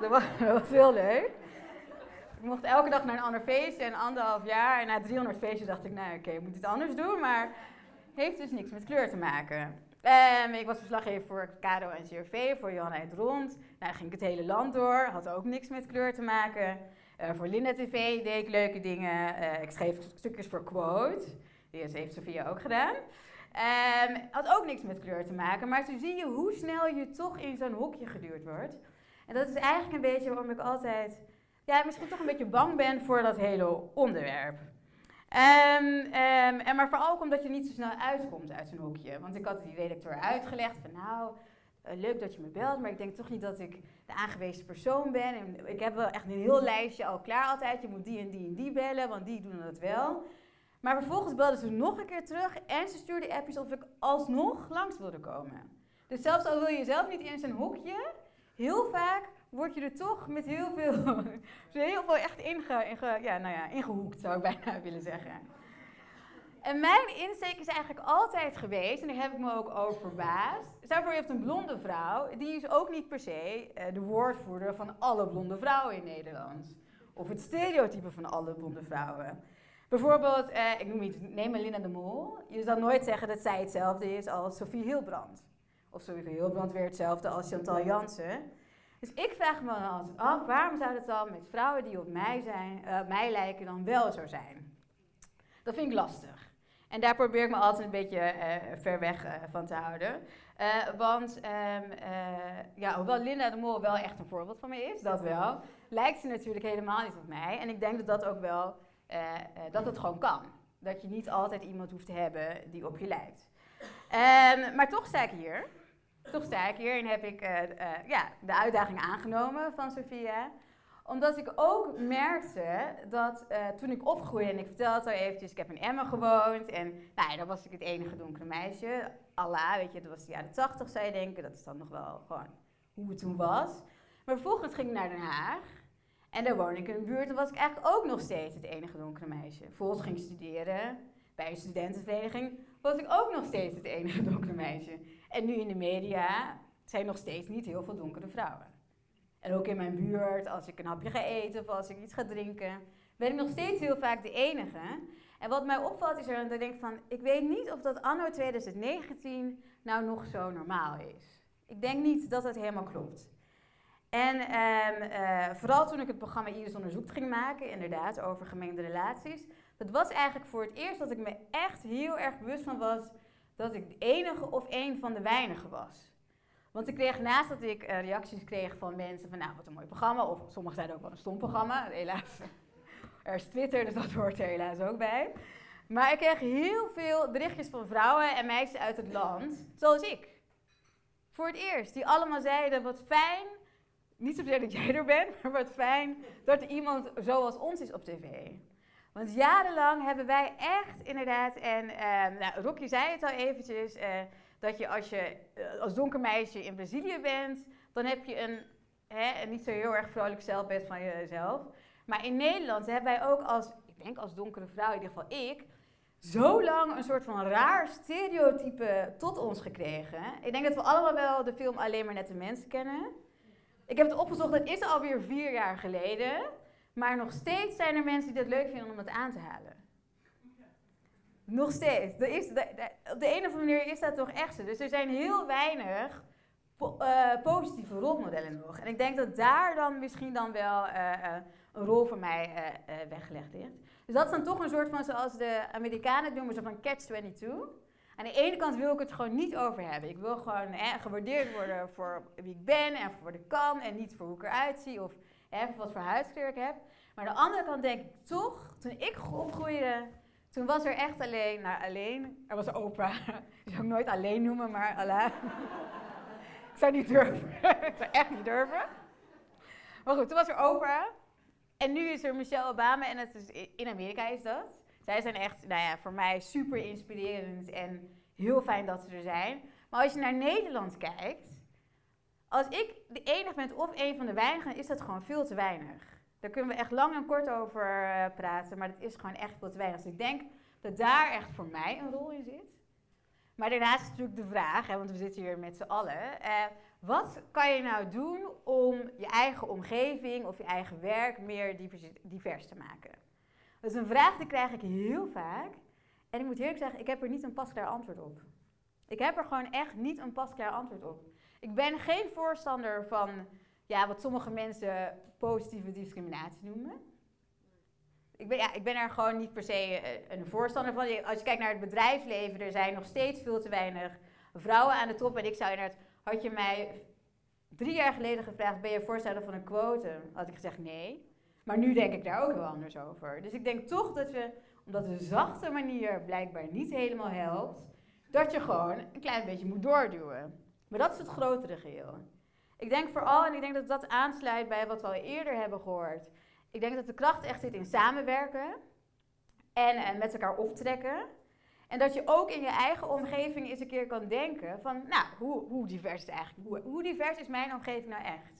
A: Dat was, dat was heel leuk. Ik mocht elke dag naar een ander feestje en anderhalf jaar. En na 300 feestjes dacht ik, nou oké, ik moet het anders doen. Maar heeft dus niks met kleur te maken. Um, ik was verslaggever voor Kado en CRV, voor Johanna het Rond. Nou, ging ik het hele land door, had ook niks met kleur te maken. Uh, voor Linda TV deed ik leuke dingen. Uh, ik schreef stukjes voor Quote, die heeft Sofia ook gedaan. Um, had ook niks met kleur te maken, maar toen zie je hoe snel je toch in zo'n hokje geduurd wordt. En dat is eigenlijk een beetje waarom ik altijd, ja, misschien toch een beetje bang ben voor dat hele onderwerp. Um, um, en maar vooral ook omdat je niet zo snel uitkomt uit zo'n hoekje. Want ik had die redacteur uitgelegd van nou, uh, leuk dat je me belt, maar ik denk toch niet dat ik de aangewezen persoon ben. En ik heb wel echt een heel lijstje al klaar altijd. Je moet die en die en die bellen, want die doen dat wel. Maar vervolgens belden ze nog een keer terug en ze stuurde appjes of ik alsnog langs wilde komen. Dus zelfs al wil je zelf niet in zijn hokje, heel vaak word je er toch met heel veel, heel veel echt inge, inge, ja, nou ja, ingehoekt, zou ik bijna willen zeggen. En mijn insteek is eigenlijk altijd geweest, en daar heb ik me ook over verbaasd. Stel voor, je hebt een blonde vrouw, die is ook niet per se uh, de woordvoerder van alle blonde vrouwen in Nederland. Of het stereotype van alle blonde vrouwen. Bijvoorbeeld, uh, ik noem iets, neem Linda de Mol. Je zal nooit zeggen dat zij hetzelfde is als Sophie Hilbrand. Of Sophie Hilbrand weer hetzelfde als Chantal Jansen. Dus ik vraag me dan altijd af, waarom zou het dan met vrouwen die op mij, zijn, uh, mij lijken dan wel zo zijn? Dat vind ik lastig. En daar probeer ik me altijd een beetje uh, ver weg uh, van te houden. want um, ja, hoewel Linda de Mol wel echt een voorbeeld van me is, dat wel, lijkt ze natuurlijk helemaal niet op mij. En ik denk dat dat ook wel, dat het gewoon kan. Dat je niet altijd iemand hoeft te hebben die op je lijkt. Um, maar toch sta ik hier. Toch sta ik hier en heb ik uh, uh, ja, de uitdaging aangenomen van Sophia. Omdat ik ook merkte dat uh, toen ik opgroeide, en ik vertelde al eventjes, ik heb in Emmen gewoond. En nou ja, daar was ik het enige donkere meisje. Allah, weet je, dat was de jaren tachtig zou je denken. Dat is dan nog wel gewoon hoe het toen was. Maar vervolgens ging ik naar Den Haag. En daar woonde ik in een buurt. En was ik eigenlijk ook nog steeds het enige donkere meisje. Vervolgens ging ik studeren bij een studentenvereniging. Was ik ook nog steeds het enige donkere meisje. En nu in de media zijn nog steeds niet heel veel donkere vrouwen. En ook in mijn buurt, als ik een hapje ga eten of als ik iets ga drinken, ben ik nog steeds heel vaak de enige. En wat mij opvalt is er dat ik denk van, ik weet niet of dat anno 2019 nou nog zo normaal is. Ik denk niet dat het helemaal klopt. En um, uh, vooral toen ik het programma Iris Onderzoekt ging maken, inderdaad, over gemengde relaties, dat was eigenlijk voor het eerst dat ik me echt heel erg bewust van was dat ik de enige of een van de weinigen was. Want ik kreeg naast dat ik uh, reacties kreeg van mensen van, nou, wat een mooi programma. Of sommigen zeiden ook wel een stom programma. Helaas, er is Twitter, dus dat hoort er helaas ook bij. Maar ik kreeg heel veel berichtjes van vrouwen en meisjes uit het land, zoals ik. Voor het eerst, die allemaal zeiden, wat fijn, niet zozeer dat jij er bent, maar wat fijn dat er iemand zoals ons is op tv. Want jarenlang hebben wij echt inderdaad, en uh, nou, Rocky zei het al eventjes, uh, dat je als je uh, als donker meisje in Brazilië bent, dan heb je een, hè, niet zo heel erg vrolijk zelfbeeld van jezelf. Maar in Nederland hebben wij ook als, ik denk als donkere vrouw, in ieder geval ik, zo lang een soort van raar stereotype tot ons gekregen. Ik denk dat we allemaal wel de film Alleen maar net de mensen kennen. Ik heb het opgezocht, dat is alweer vier jaar geleden. Maar nog steeds zijn er mensen die het leuk vinden om het aan te halen. Nog steeds. Op de een of andere manier is dat toch echt zo. Dus er zijn heel weinig uh, positieve rolmodellen nog. En ik denk dat daar dan misschien dan wel uh, uh, een rol voor mij weggelegd ligt. Dus dat is dan toch een soort van, zoals de Amerikanen het noemen, zo van catch-22. Aan de ene kant wil ik het gewoon niet over hebben. Ik wil gewoon gewaardeerd worden voor wie ik ben en voor wat ik kan en niet voor hoe ik eruit zie of voor wat voor huidskleur ik heb. Maar aan de andere kant denk ik toch, toen ik opgroeide, toen was er echt alleen, nou alleen, er was opa. Ik zou ik nooit alleen noemen, maar Allah. ik zou niet durven. ik zou echt niet durven. Maar goed, toen was er opa. En nu is er Michelle Obama en het is, in Amerika is dat. Zij zijn echt, nou ja, voor mij super inspirerend en heel fijn dat ze er zijn. Maar als je naar Nederland kijkt, als ik de enige ben of een van de weinigen, is dat gewoon veel te weinig. Daar kunnen we echt lang en kort over uh, praten, maar dat is gewoon echt veel te weinig. Dus ik denk dat daar echt voor mij een rol in zit. Maar daarnaast is natuurlijk de vraag, hè, want we zitten hier met z'n allen. Uh, wat kan je nou doen om je eigen omgeving of je eigen werk meer divers te maken? Dat is een vraag die krijg ik heel vaak. En ik moet eerlijk zeggen, ik heb er niet een pasklaar antwoord op. Ik heb er gewoon echt niet een pasklaar antwoord op. Ik ben geen voorstander van ja, wat sommige mensen positieve discriminatie noemen. Ik ben, ja, ik ben er gewoon niet per se eh, een voorstander van. Als je kijkt naar het bedrijfsleven, er zijn nog steeds veel te weinig vrouwen aan de top. En ik zou inderdaad, had je mij drie jaar geleden gevraagd, ben je voorstander van een quotum? Had ik gezegd nee. Maar nu denk ik daar ook wel anders over. Dus ik denk toch dat we, omdat de zachte manier blijkbaar niet helemaal helpt, dat je gewoon een klein beetje moet doorduwen. Maar dat is het grotere geheel. Ik denk vooral, en ik denk dat dat aansluit bij wat we al eerder hebben gehoord. Ik denk dat de kracht echt zit in samenwerken en, en met elkaar optrekken. En dat je ook in je eigen omgeving eens een keer kan denken van, nou, hoe, hoe divers is eigenlijk? Hoe, hoe divers is mijn omgeving nou echt?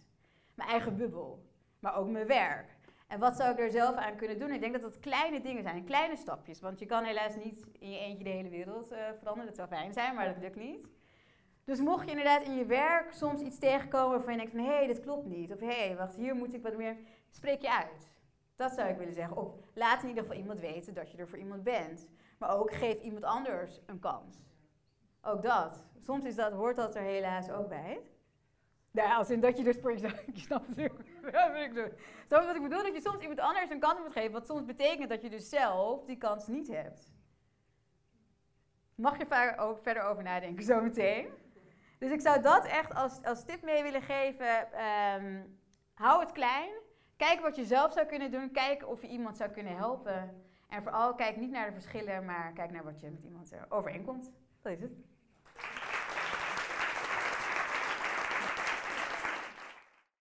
A: Mijn eigen bubbel, maar ook mijn werk. En wat zou ik er zelf aan kunnen doen? Ik denk dat dat kleine dingen zijn, kleine stapjes. Want je kan helaas niet in je eentje de hele wereld uh, veranderen. Dat zou fijn zijn, maar dat lukt niet. Dus mocht je inderdaad in je werk soms iets tegenkomen waarvan je denkt van... hé, hey, dit klopt niet. Of hé, hey, wacht, hier moet ik wat meer... Spreek je uit. Dat zou ik willen zeggen. Of laat in ieder geval iemand weten dat je er voor iemand bent. Maar ook geef iemand anders een kans. Ook dat. Soms is dat, hoort dat er helaas ook bij. Nou, als in dat je dus, je snapt het Zo wat ik bedoel, dat je soms iemand anders een kans moet geven, wat soms betekent dat je dus zelf die kans niet hebt. Mag je verder over nadenken, zo meteen. Dus ik zou dat echt als, als tip mee willen geven. Ehm, hou het klein. Kijk wat je zelf zou kunnen doen. Kijk of je iemand zou kunnen helpen. En vooral kijk niet naar de verschillen, maar kijk naar wat je met iemand overeenkomt. Dat is het.